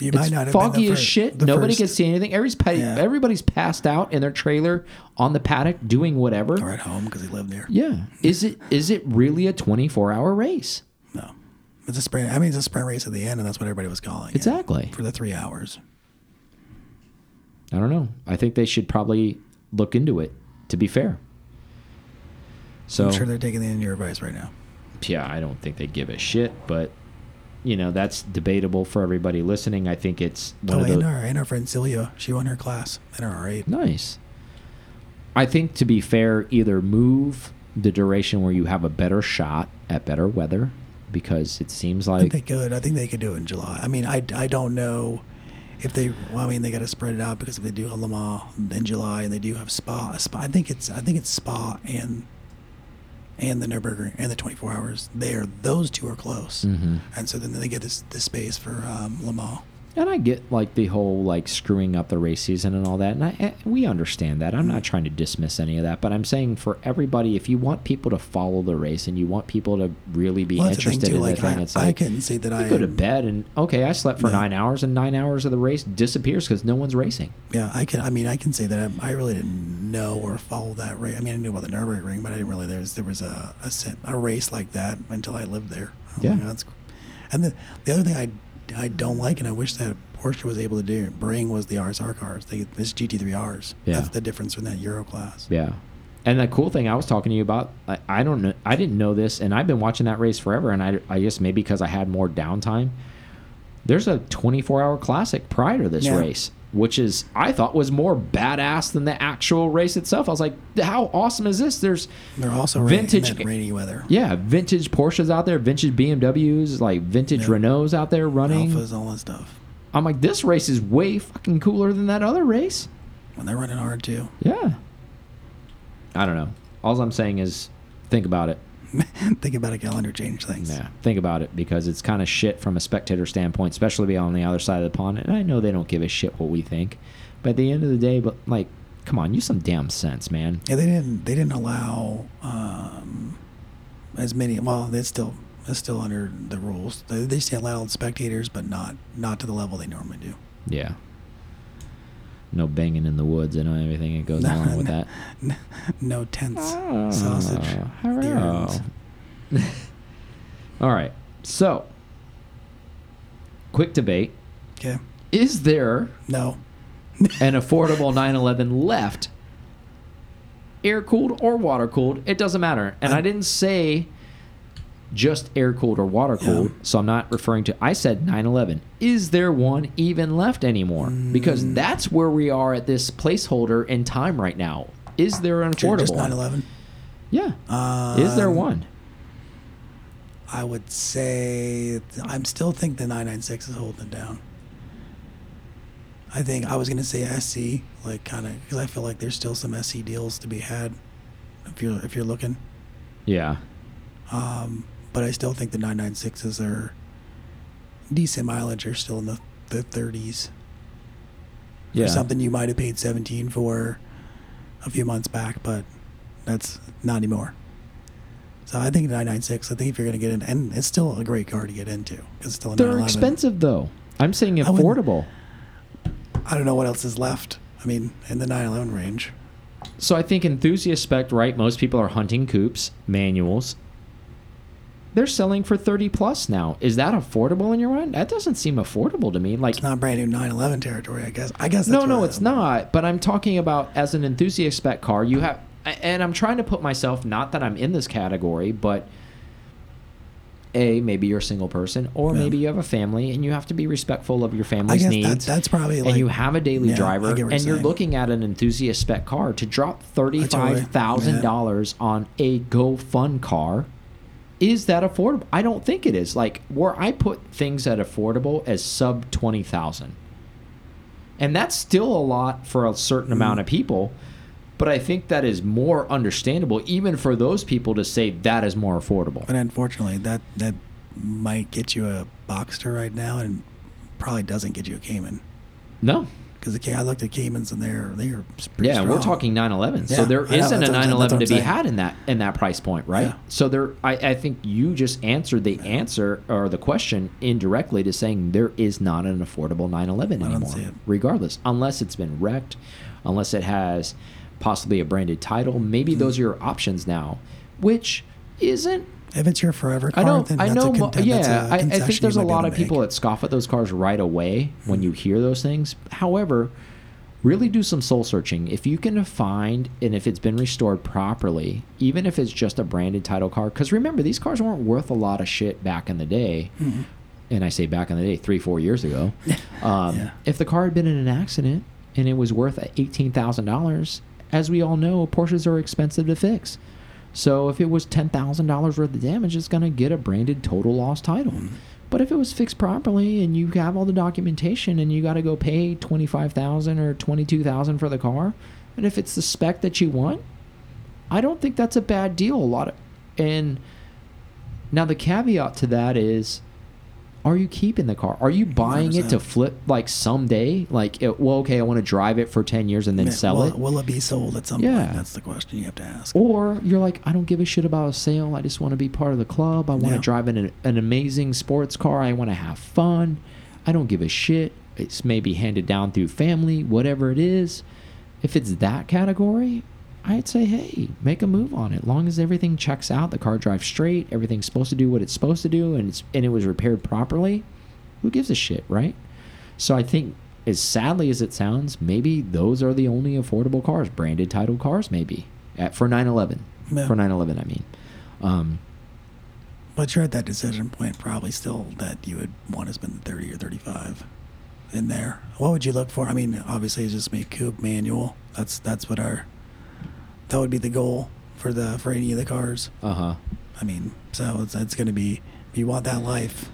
You it's might not foggy as shit. nobody first- can see anything. Everybody's, pa- Yeah. everybody's passed out in their trailer on the paddock doing whatever. Or at home because he lived there. yeah. Is it is it really a 24 hour race? No, it's a sprint. I mean, it's a sprint race at the end, and that's what everybody was calling it. Exactly. For the three hours. I don't know i think they should probably look into it to be fair so I'm sure they're taking the in your advice right now. yeah, I don't think they give a shit, but you know, that's debatable for everybody listening. I think it's one Oh, of and our and our friend Celia, she won her class in her R8. nice. I think to be fair, either move the duration where you have a better shot at better weather because it seems I think like they could. I think they could do it in July. I mean, I, I don't know if they. Well, I mean, they got to spread it out because if they do Mans in July and they do have Spa, Spa. I think it's I think it's Spa and and the Nurburgring and the 24 hours. There, those two are close, Mhm. and so then they get this this space for um, Le Mans. And I get like the whole like screwing up the race season and all that, and I, eh, we understand that. I'm not trying to dismiss any of that, but I'm saying for everybody, if you want people to follow the race and you want people to really be Well, that's the thing, interested too, in like, the thing, I- it's I like couldn't say that you I go to bed and okay, I slept for Yeah. nine hours, and nine hours of the race disappears because no one's racing. Yeah, I can. I mean, I can say that I, I really didn't know or follow that race. I mean, I knew about the Nurburgring, but I didn't really. There was there was a a, a race like that until I lived there. I'm Yeah. that's, and the the other thing I I don't like, it and I wish that Porsche was able to do bring was the RSR cars. They this GT3Rs. Yeah. That's the difference from that Euro class. Yeah. And the cool thing I was talking to you about, I, I don't know, I didn't know this, and I've been watching that race forever, and I, I guess maybe because I had more downtime. There's a 24 hour classic prior to this Yeah. race, which is I thought was more badass than the actual race itself. I was like, how awesome is this? There's They're also Vintage- rainy, rainy weather. yeah, vintage Porsches out there, vintage BMWs, like vintage Yeah. Renaults out there running. Alphas, all that stuff. I'm like, this race is way fucking cooler than that other race. When they're running hard too. Yeah. I don't know. All I'm saying is think about it. *laughs* Think about a calendar change things. Yeah, think about it because it's kind of shit from a spectator standpoint, especially being on the other side of the pond. And I know they don't give a shit what we think, but at the end of the day, but like, come on, use some damn sense, man. Yeah, they didn't. They didn't allow um, as many. Well, that's still that's still under the rules. They, they still allowed spectators, but not not to the level they normally do. Yeah. No banging in the woods and everything that goes *laughs* along with that. No tents, ah, sausage, Oh, *laughs* All right. So, quick debate: Okay. Is there No. *laughs* an affordable 911 left, air cooled or water cooled. It doesn't matter. And I didn't say just air cooled or water cooled, so I'm not referring to. I said 911. Is there one even left anymore? Because Mm. that's where we are at this placeholder in time right now. Is there an affordable? Just one? 911. Yeah. Is there Um, one? I would say I'm still think the 996 is holding it down. I think I was gonna say SC, like kind of, because I feel like there's still some SC deals to be had, if you're if you're looking. Yeah. Um, but I still think the 996s are decent mileage. Are still in the the 30s. Yeah. Something you might have paid 17 for a few months back, but that's not anymore. So I think 996. I think if you're gonna get in, and it's still a great car to get into it's still a They're expensive though. I'm saying I affordable. I don't know what else is left. I mean, in the 911 range. So I think enthusiast spec, right? Most people are hunting coupes, manuals. They're selling for 30 plus now. Is that affordable in your mind? That doesn't seem affordable to me. Like It's not brand new 911 territory, I guess. I guess. That's no, no, it's not. But I'm talking about as an enthusiast spec car, you have and I'm trying to put myself not that I'm in this category, but a maybe you're a single person or Yeah. maybe you have a family and you have to be respectful of your family's needs that, that's probably like. and you have a daily Yeah, driver, and you're saying. looking at an enthusiast spec car to drop thirty-five thousand dollars on a Go Fun car. Is that affordable? I don't think it is. Like where I put things at affordable as sub twenty thousand, and that's still a lot for a certain amount of mm. people. But I think that is more understandable, even for those people, to say that is more affordable. But unfortunately, that that might get you a Boxster right now, and probably doesn't get you a Cayman. No, Because I looked at Caymans and they're they're pretty Yeah, we're strong. talking 911. so Yeah, there I know, isn't a that's what 911 to be saying. had in that in that price point, right? Yeah. So there, I, I think you just answered the answer or the question indirectly to saying there is not an affordable 911 I don't anymore, regardless, unless it's been wrecked, unless it has possibly a branded title. Maybe Hmm. those are your options now, which isn't If it's your forever car, I know. then I know. A mo- content, that's yeah, a I, I think there's a lot of to people that scoff at those cars right away when you hear those things. However, really do some soul searching. If you can find and if it's been restored properly, even if it's just a branded title car, because remember these cars weren't worth a lot of shit back in the day. Mhm. And I say back in the day, three, four years ago. *laughs* Um, Yeah. If the car had been in an accident and it was worth eighteen thousand dollars, as we all know, Porsches are expensive to fix. So if it was ten thousand dollars worth of damage, it's going to get a branded total loss title. Mm-hmm. But if it was fixed properly and you have all the documentation and you got to go pay twenty five thousand or twenty two thousand for the car, and if it's the spec that you want, I don't think that's a bad deal. A lot of, and now the caveat to that is, are you keeping the car? Are you buying it to flip like someday? Like, it, well, okay, I want to drive it for 10 years and then Yeah, sell will, it. Will it be sold at some Yeah. point? That's the question you have to ask. Or you're like, I don't give a shit about a sale. I just want to be part of the club. I want to Yeah. drive an, an amazing sports car. I want to have fun. I don't give a shit. It's maybe handed down through family, whatever it is. If it's that category, I'd say, hey, make a move on it. Long as everything checks out, the car drives straight, everything's supposed to do what it's supposed to do, and it's and it was repaired properly. Who gives a shit, right? So I think, as sadly as it sounds, maybe those are the only affordable cars, branded title cars, maybe at for 911. Yeah. For 911, I mean. Um, But you're at that decision point, probably still that you would want to spend the 30 or 35 in there. What would you look for? I mean, obviously, it's just me coupe manual. That's that's what our that would be the goal for the for any of the cars. uh huh. I mean, so it's it's going to be if you want that life.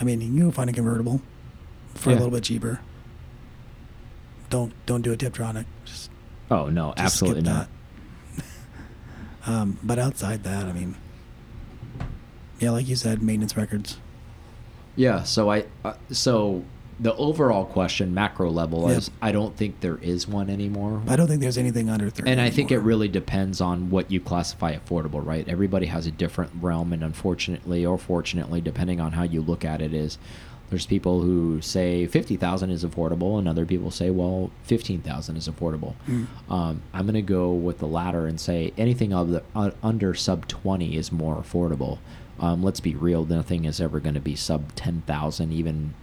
I mean, you can find a convertible for Yeah. a little bit cheaper. Don't don't do a Tiptronic. Just, Oh no, just absolutely not. *laughs* um, but outside that, I mean, yeah, like you said, maintenance records. Yeah. So I, uh, so the overall question, macro level, Yep. is I don't think there is one anymore. I don't think there's anything under 30. and I think it really depends on what you classify affordable, right? Everybody has a different realm, and unfortunately or fortunately, depending on how you look at it, is there's people who say fifty thousand is affordable, and other people say, well, fifteen thousand is affordable. Mm. Um, I'm gonna go with the latter and say anything of the, uh, under sub twenty is more affordable. Um, let's be real, nothing is ever going to be sub ten thousand, even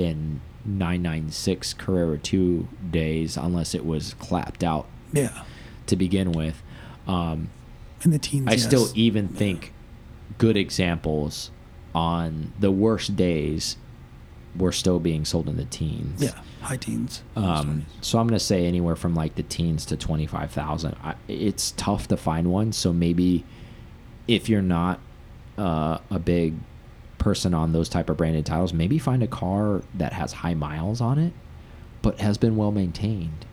in 996 Carrera 2 days, unless it was clapped out Yeah. to begin with. Um, In the teens. I still even think good examples on the worst days were still being sold in the teens. Yeah. High teens. Um, so I'm going to say anywhere from like the teens to 25,000. It's tough to find one. So maybe if you're not uh, a big person on those type of branded titles, maybe find a car that has high miles on it, but has been well maintained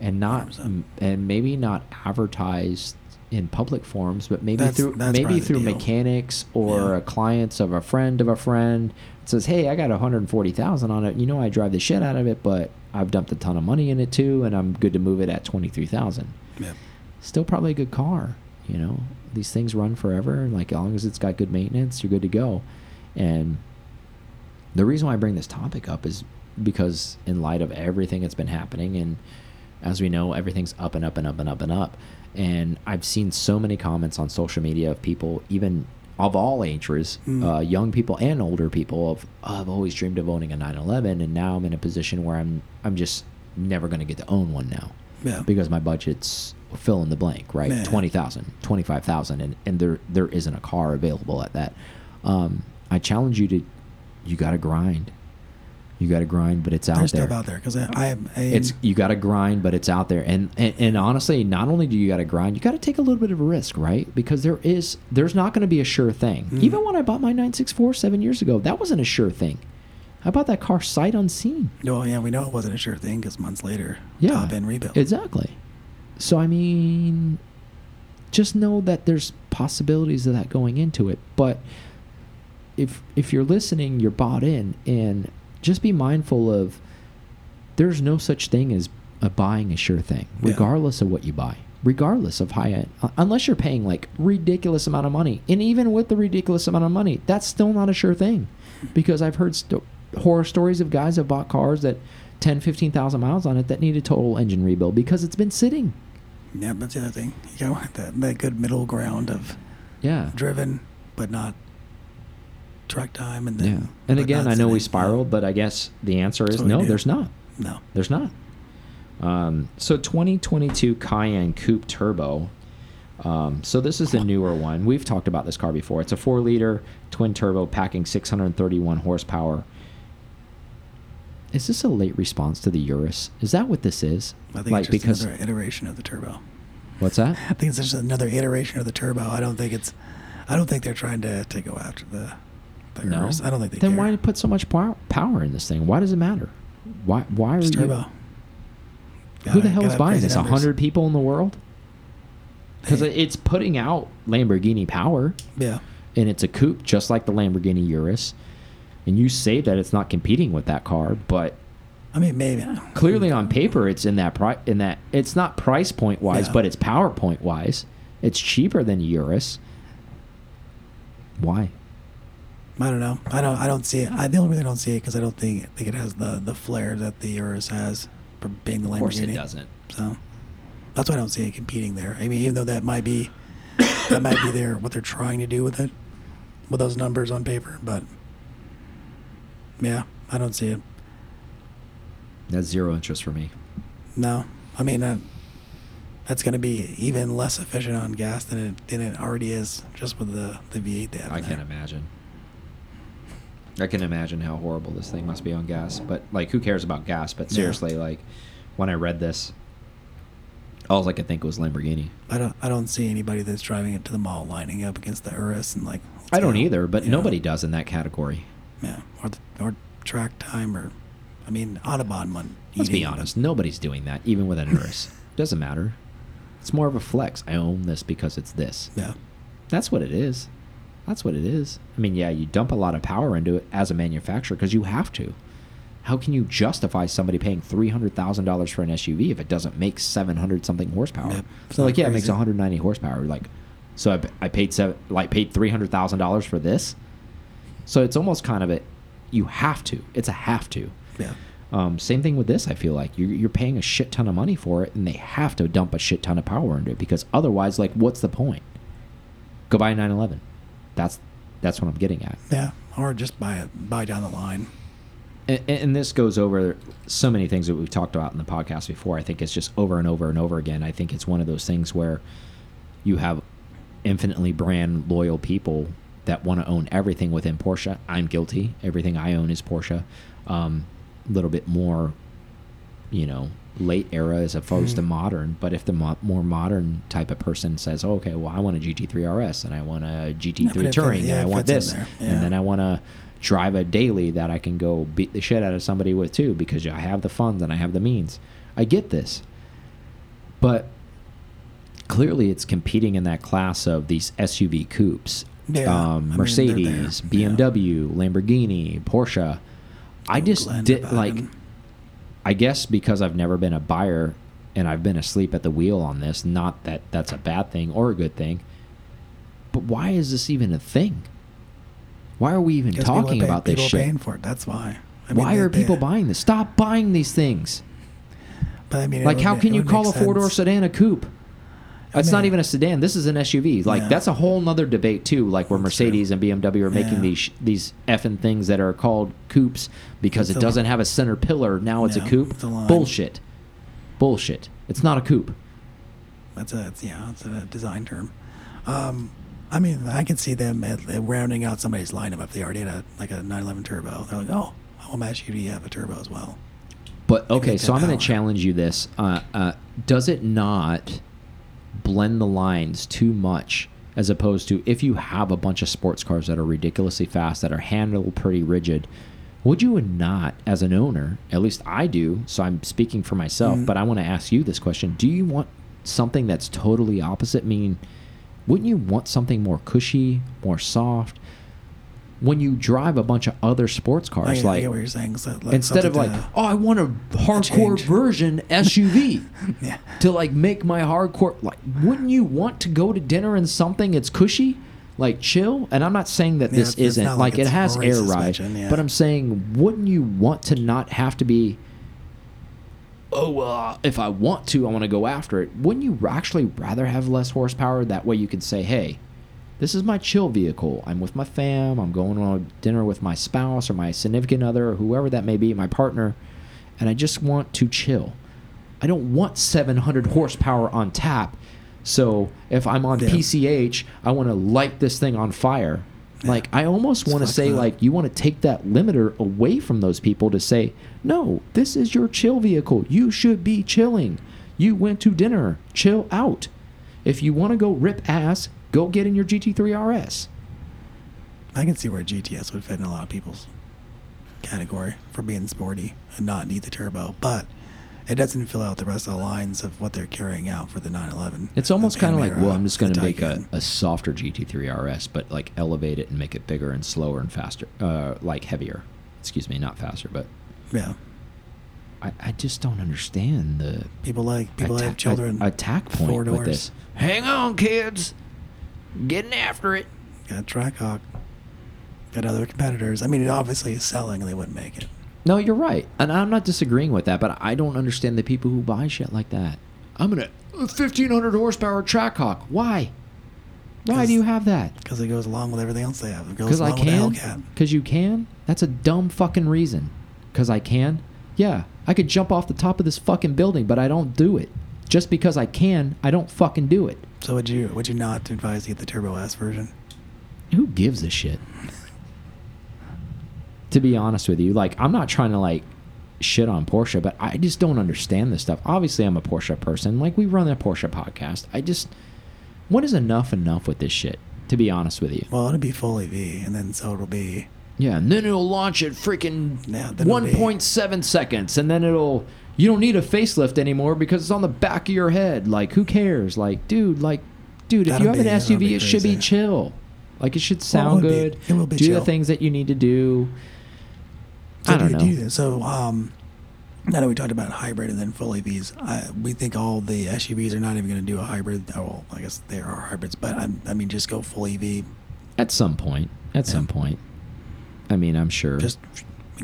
and not and maybe not advertised in public forums, but maybe That's- through that's maybe through mechanics or Yeah. a clients of a friend of a friend. It says, "Hey, I got 140,000 on it. You know, I drive the shit out of it, but I've dumped a ton of money in it too, and I'm good to move it at 23,000." Yeah. Still probably a good car. You know, these things run forever. and Like as long as it's got good maintenance, you're good to go. And the reason why I bring this topic up is because in light of everything that's been happening and as we know everything's up and up and up and up and up and I've seen so many comments on social media of people even of all ages, Mm. uh, young people and older people of oh, I've always dreamed of owning a 911 and now I'm in a position where I'm I'm just never going to get to own one now Yeah. because my budget's fill in the blank, right? Yeah. 20,000, 25,000 and and there there isn't a car available at that. Um, I challenge you to you got to grind. You got to grind, but it's out There's there. stuff out there because I, I. I, It's you got to grind, but it's out there. And, and and honestly, not only do you got to grind, you got to take a little bit of a risk, right? Because there is there's not going to be a sure thing. Mm. Even when I bought my 964 7 years ago, that wasn't a sure thing. I bought that car sight unseen. well, yeah, we know it wasn't a sure thing because months later, Yeah. top end rebuild. Exactly. So I mean, just know that there's possibilities of that going into it. But if if you're listening, you're bought in, and just be mindful of there's no such thing as a buying a sure thing, Yeah. regardless of what you buy. Regardless of high end, unless you're paying like ridiculous amount of money, and even with the ridiculous amount of money, that's still not a sure thing, because I've heard horror stories of guys that bought cars that 10, 15,000 miles on it that need a total engine rebuild because it's been sitting. Yeah, that's the other thing. You got that, that good middle ground of Yeah. driven, but not truck time, and then. Yeah. And again, I know we spiraled, but I guess the answer is That's what we no, there's not. No. There's not. Um, so 2022 Cayenne Coupe Turbo. Um, so this is the newer one. We've talked about this car before. It's a four liter twin turbo packing 631 horsepower. Is this a late response to the Urus? Is that what this is? I think like it's just because another iteration of the turbo. what's that? *laughs* I think it's just another iteration of the turbo. I don't think it's. I don't think they're trying to, to go after the. The No. I don't think they Then care. why put so much power power in this thing? Why does it matter? Why why are It's you? turbo. Who the hell is buying this? A hundred people in the world? Because Hey. it's putting out Lamborghini power, Yeah. and it's a coupe just like the Lamborghini Urus. and you say that it's not competing with that car, but I mean, maybe. clearly on paper it's in that pri in that it's not price point wise, Yeah. but it's power point wise. It's cheaper than Urus. Why? I don't know. I don't. I don't see it. I, the only reason I don't see it because I don't think think it has the the flair that the Urus has for being the Lamborghini. Of course it doesn't. So that's why I don't see it competing there. I mean, even though that might be that might be their what they're trying to do with it, with those numbers on paper, but yeah, I don't see it. That's zero interest for me. No, I mean that that's going to be even less efficient on gas than it than it already is just with the the V8 they have. I can't imagine. I can imagine how horrible this thing must be on gas. But like, who cares about gas? But Yeah. seriously, like, when I read this, all I could think was Lamborghini. I don't I don't see anybody that's driving it to the mall lining up against the Urus and like. I don't go. either, but Yeah. nobody does in that category. Yeah, or the, or track time or, I mean Autobahn one. Let's be eating, but- honest, nobody's doing that, even with an *laughs* Urus. Doesn't matter. It's more of a flex. I own this because it's this. Yeah, That's what it is. That's what it is. I mean, yeah, you dump a lot of power into it as a manufacturer because you have to. How can you justify somebody paying three hundred thousand dollars for an SUV if it doesn't make seven hundred something horsepower? Yep. So like, yeah, it makes one hundred ninety horsepower. Like, so I, I paid seven, like paid three hundred thousand dollars for this. So it's almost kind of a, you have to. It's a have to. yeah, Um, same thing with this. I feel like you're, you're paying a shit ton of money for it, and they have to dump a shit ton of power into it because otherwise, like, what's the point? Go buy a 911. That's that's what I'm getting at. yeah. Or just buy it, buy down the line. And, and this goes over so many things that we've talked about in the podcast before. I think it's just over and over and over again. I think it's one of those things where you have infinitely brand loyal people that want to own everything within Porsche. I'm guilty. Everything I own is Porsche. Um, a little bit more, you know, late era as opposed to Mhm. modern. But if the mo more modern type of person says, oh, "Okay, well, I want a GT3 RS and I want a GT3 Yeah, but it Touring yeah, and I want this, there. and then I want to drive a daily that I can go beat the shit out of somebody with too because I have the funds and I have the means. I get this, but clearly it's competing in that class of these SUV coupes. Yeah, um, mean, Mercedes. Yeah. BMW, Lamborghini, Porsche. I just did like. I guess because I've never been a buyer and I've been asleep at the wheel on this. Not that that's a bad thing or a good thing. But why is this even a thing? Why are we even talking pay- about this people shit? paying for it. That's why. I mean, why are people buying this? Stop buying these things. But I mean, Like, how ma- can you call a four door sedan a coupe? It's not even a sedan. This is an SUV. Like Yeah. that's a whole nother debate too. Like where That's true. Mercedes and BMW are making Yeah. these sh- these effing things that are called coupes because It's it doesn't have a center pillar. Now it's a coupe. it's a. Bullshit. Bullshit. It's not a coupe. That's a it's, yeah, it's a design term. Um, I mean, I can see them at, at rounding out somebody's lineup if they already had a like a 911 turbo. They're like, oh, I want my SUV to have a turbo as well. But okay, so I'm going to challenge you this. Uh, uh, does it not blend the lines too much as opposed to if you have a bunch of sports cars that are ridiculously fast, that are handled pretty rigid, would you not, as an owner, at least I do, so I'm speaking for myself, Mhm. but I want to ask you this question. Do you want something that's totally opposite? mean wouldn't you want something more cushy, more soft? When you drive a bunch of other sports cars, I like get what you're saying. So, like, instead of like, oh, I want a hardcore change. version SUV *laughs* to- yeah, to like make my hardcore. Like, wouldn't you want to go to dinner in something it's cushy, like chill? And I'm not saying that Yeah, this isn't like, like it has air ride, yeah. but I'm saying, wouldn't you want to not have to be? Oh, uh, if I want to, I want to go after it. Wouldn't you actually rather have less horsepower? That way, you could say, hey. This is my chill vehicle. I'm with my fam. I'm going on dinner with my spouse or my significant other or whoever that may be, my partner, and I just want to chill. I don't want 700 horsepower on tap. So if I'm on. PCH, I want to light this thing on fire. Yeah. Like I almost want to say up. like you want to take that limiter away from those people to say, "No, this is your chill vehicle. You should be chilling. You went to dinner. Chill out. If you want to go rip ass, go get in your GT3 RS." I can see where GTS would fit in a lot of people's category for being sporty and not need the turbo. But It doesn't fill out the rest of the lines of what they're carrying out for the 911. It's almost kind of like, well, I'm just going to make a, a softer GT3 RS, but like elevate it and make it bigger and slower and faster, uh, like heavier. Excuse me, not faster, but Yeah. I, I just don't understand the People like people atta- have children. attack point with this. Hang on, kids, getting after it. Got Trackhawk. Got other competitors. I mean, it obviously is selling, and they wouldn't make it. No, you're right, and I'm not disagreeing with that, but I don't understand the people who buy shit like that. I'm gonna 1500 horsepower Trackhawk. Why? Why do you have that? Because it goes along with everything else they have. It goes Because I can. with the Hellcat. Because you can. That's a dumb fucking reason. Because I can. Yeah, I could jump off the top of this fucking building, but I don't do it. Just because I can, I don't fucking do it. So would you would you not advise to get the Turbo S version? Who gives a shit? to be honest with you, like I'm not trying to like shit on Porsche, but I just don't understand this stuff. Obviously, I'm a Porsche person. Like we run a Porsche podcast. I just what is enough enough with this shit? To be honest with you. Well, it'll be full EV, and then so it'll be Yeah, and then it'll launch at freaking Yeah, then it'll be- 1.7 seconds, and then it'll you don't need a facelift anymore because it's on the back of your head. Like, who cares? Like, dude, like, dude, if you have an that'll SUV, be it should be crazy. chill. Like, it should Well, it sound would be. good. It will be do the chill. things that you need to do. So I don't do, know. do so um, I know we talked about hybrid and then full EVs. I, we think all the SUVs are not even going to do a hybrid. Oh, well, I guess there are hybrids, but I, I mean, just go full EV. At some point. At some point. I mean, I'm sure. Just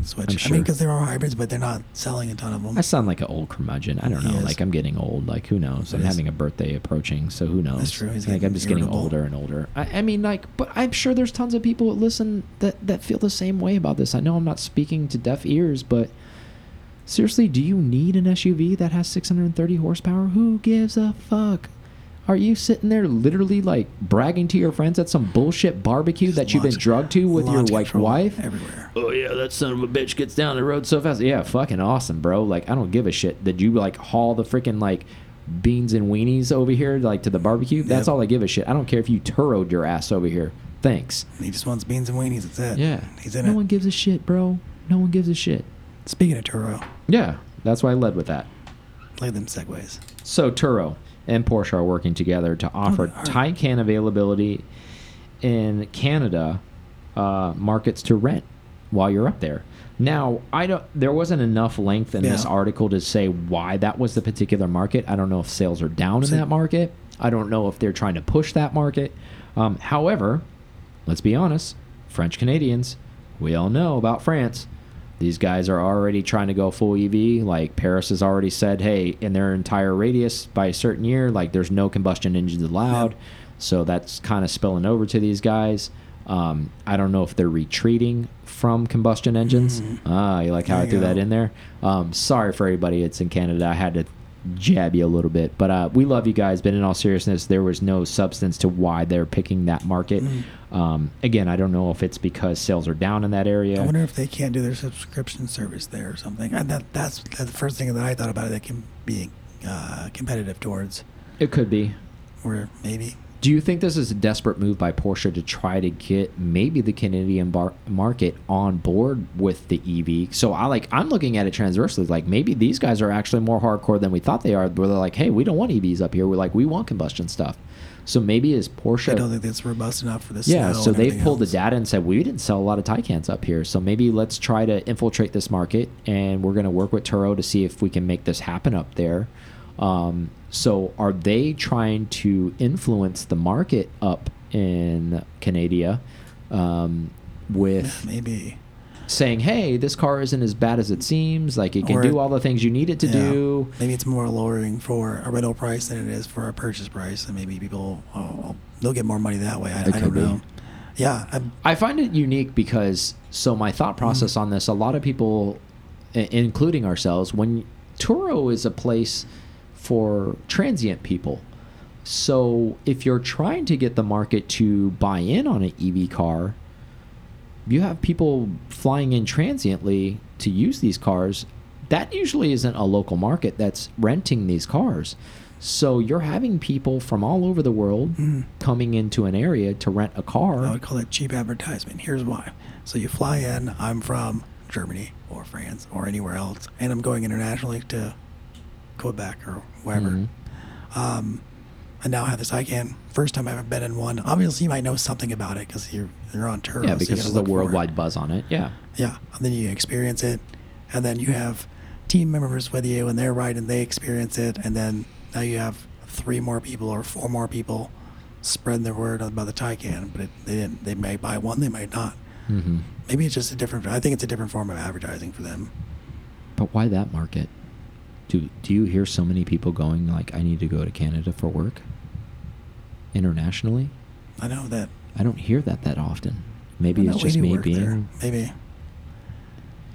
switch. I'm I mean, because there are hybrids, but they're not selling a ton of them. I sound like an old curmudgeon. I don't know. Like I'm getting old. Like who knows? He I'm is. having a birthday approaching, so who knows? That's true. He's like I'm just getting older and older. I, I mean, like, but I'm sure there's tons of people that listen that that feel the same way about this. I know I'm not speaking to deaf ears, but seriously, do you need an SUV that has 630 horsepower? Who gives a fuck? Are you sitting there literally like bragging to your friends at some bullshit barbecue that you've been drugged to with your like wife? everywhere. oh yeah, that son of a bitch gets down the road so fast. Yeah, fucking awesome, bro. Like I don't give a shit. Did you like haul the freaking like beans and weenies over here like to the barbecue? That's all I give a shit. I don't care if you turoed your ass over here. Thanks. He just wants beans and weenies. That's it. Yeah. He's in no it. one gives a shit, bro. No one gives a shit. Speaking of Turo, Yeah, that's why I led with that. play them segues. So Turo and Porsche are working together to offer they are. Taycan availability in Canada uh, markets to rent while you're up there. Now, I don't. There wasn't enough length in this article to say why that was the particular market. I don't know if sales are down in that market. I don't know if they're trying to push that market. Um, however, let's be honest, French Canadians, we all know about France. These guys are already trying to go full EV. Like Paris has already said, hey, in their entire radius by a certain year, like there's no combustion engines allowed. Yep. So that's kind of spilling over to these guys. Um, I don't know if they're retreating from combustion engines. Mhm. Ah, you like how There I threw that in there? Um, sorry for everybody. It's in Canada. I had to jab you a little bit, but uh, we love you guys. But in all seriousness, there was no substance to why they're picking that market. Mhm. Um, again, I don't know if it's because sales are down in that area. I wonder if they can't do their subscription service there or something. And that that's, that's the first thing that I thought about. It that can be uh, competitive towards, It could be. or maybe. Do you think this is a desperate move by Porsche to try to get maybe the Canadian bar market on board with the EV? So I like I'm looking at it transversely. Like maybe these guys are actually more hardcore than we thought they are. Where they're like, hey, we don't want EVs up here. We're like, we want combustion stuff. So maybe is Porsche? I don't think that's robust enough for this. yeah. So they pulled the data and said we didn't sell a lot of Taycans up here. So maybe let's try to infiltrate this market, and we're going to work with Turo to see if we can make this happen up there. Um, so are they trying to influence the market up in Canada um, with Yeah, maybe. saying, "Hey, this car isn't as bad as it seems. Like it can Or- do all the things you need it to Yeah. do." Maybe it's more alluring for a rental price than it is for a purchase price, and maybe people oh, they'll get more money that way. I, I don't be. know. Yeah, I, I find it unique because so my thought process Mm. on this, a lot of people, including ourselves, when Turo is a place for transient people. So if you're trying to get the market to buy in on an EV car, you have people flying in transiently to use these cars. That usually isn't a local market that's renting these cars. So you're having people from all over the world Mm. coming into an area to rent a car. I would call it cheap advertisement. Here's why. So you fly in. I'm from Germany or France or anywhere else, and I'm going internationally to Quebec or wherever. Mhm. Um, and now have this Taycan. First time I've ever been in one. Obviously, you might know something about it because you're you're on tour. Yeah, because gotta of the look for it. worldwide buzz on it. Yeah. Yeah, and then you experience it, and then you have team members with you, and they're right, and they experience it, and then now you have three more people or four more people spreading their word about the Taycan. But it, they didn't. They may buy one, they might not. hmm Maybe it's just a different. I think it's a different form of advertising for them. But why that market? Do Do you hear so many people going like, "I need to go to Canada for work"? Internationally, I know that. I don't hear that that often. Maybe it's just me work there. being. Maybe.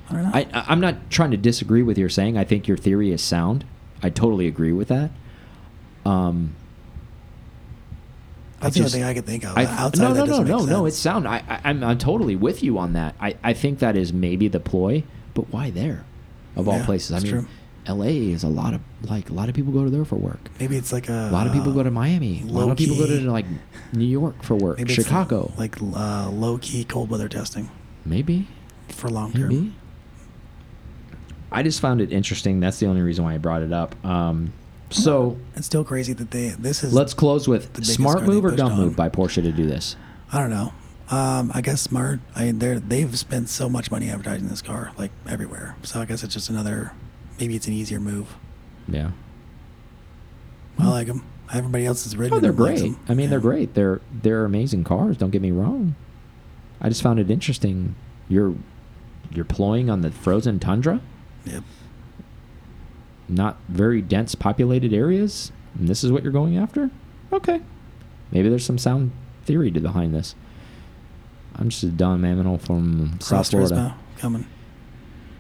I don't know. I, I- I'm not trying to disagree with your saying. I think your theory is sound. I totally agree with that. Um, That's I the only just- thing I can think of. I, Outside no, of that no, no, no, no. It's sound. I, I, I'm, I'm totally with you on that. I, I think that is maybe the ploy, but why there, of all Yeah, places? I mean, true. L.A. is a lot of like a lot of people go to there for work. Maybe it's like a. A lot of people go to Miami. A lot of people go to like New York for work. Maybe it's Chicago, like uh, low key cold weather testing maybe, for long term. maybe. I just found it interesting. That's the only reason why I brought it up. Um, so It's still crazy that they. This is. let's close with the smart move or dumb on. move by Porsche to do this. I don't know. Um, I guess smart. I mean, they're they've spent so much money advertising this car, like everywhere. So I guess it's just another. Maybe it's an easier move. Yeah. I like them. Everybody else is ridden. Oh, they're great. I mean, they're great. They're they're amazing cars. Don't get me wrong. I just found it interesting. You're you're ploying on the frozen tundra, Yep. not very dense populated areas, and this is what you're going after. Okay, maybe there's some sound theory to behind this. I'm just a Don Mamino from South Cross Florida. Coming.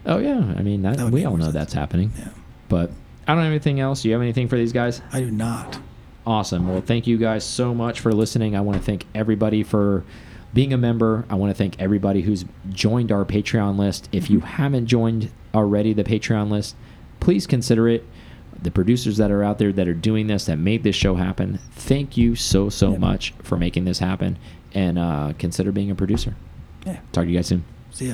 Oh yeah, I mean that, That we all know sense. that's happening. Yeah. But I don't have anything else. Do you have anything for these guys? I do not. Awesome. Well, thank you guys so much for listening. I want to thank everybody for being a member. I want to thank everybody who's joined our Patreon list. If you haven't joined already the Patreon list, please consider it. The producers that are out there that are doing this, that made this show happen, thank you so, so Yep. much for making this happen. And uh, consider being a producer. Yeah. Talk to you guys soon. See ya.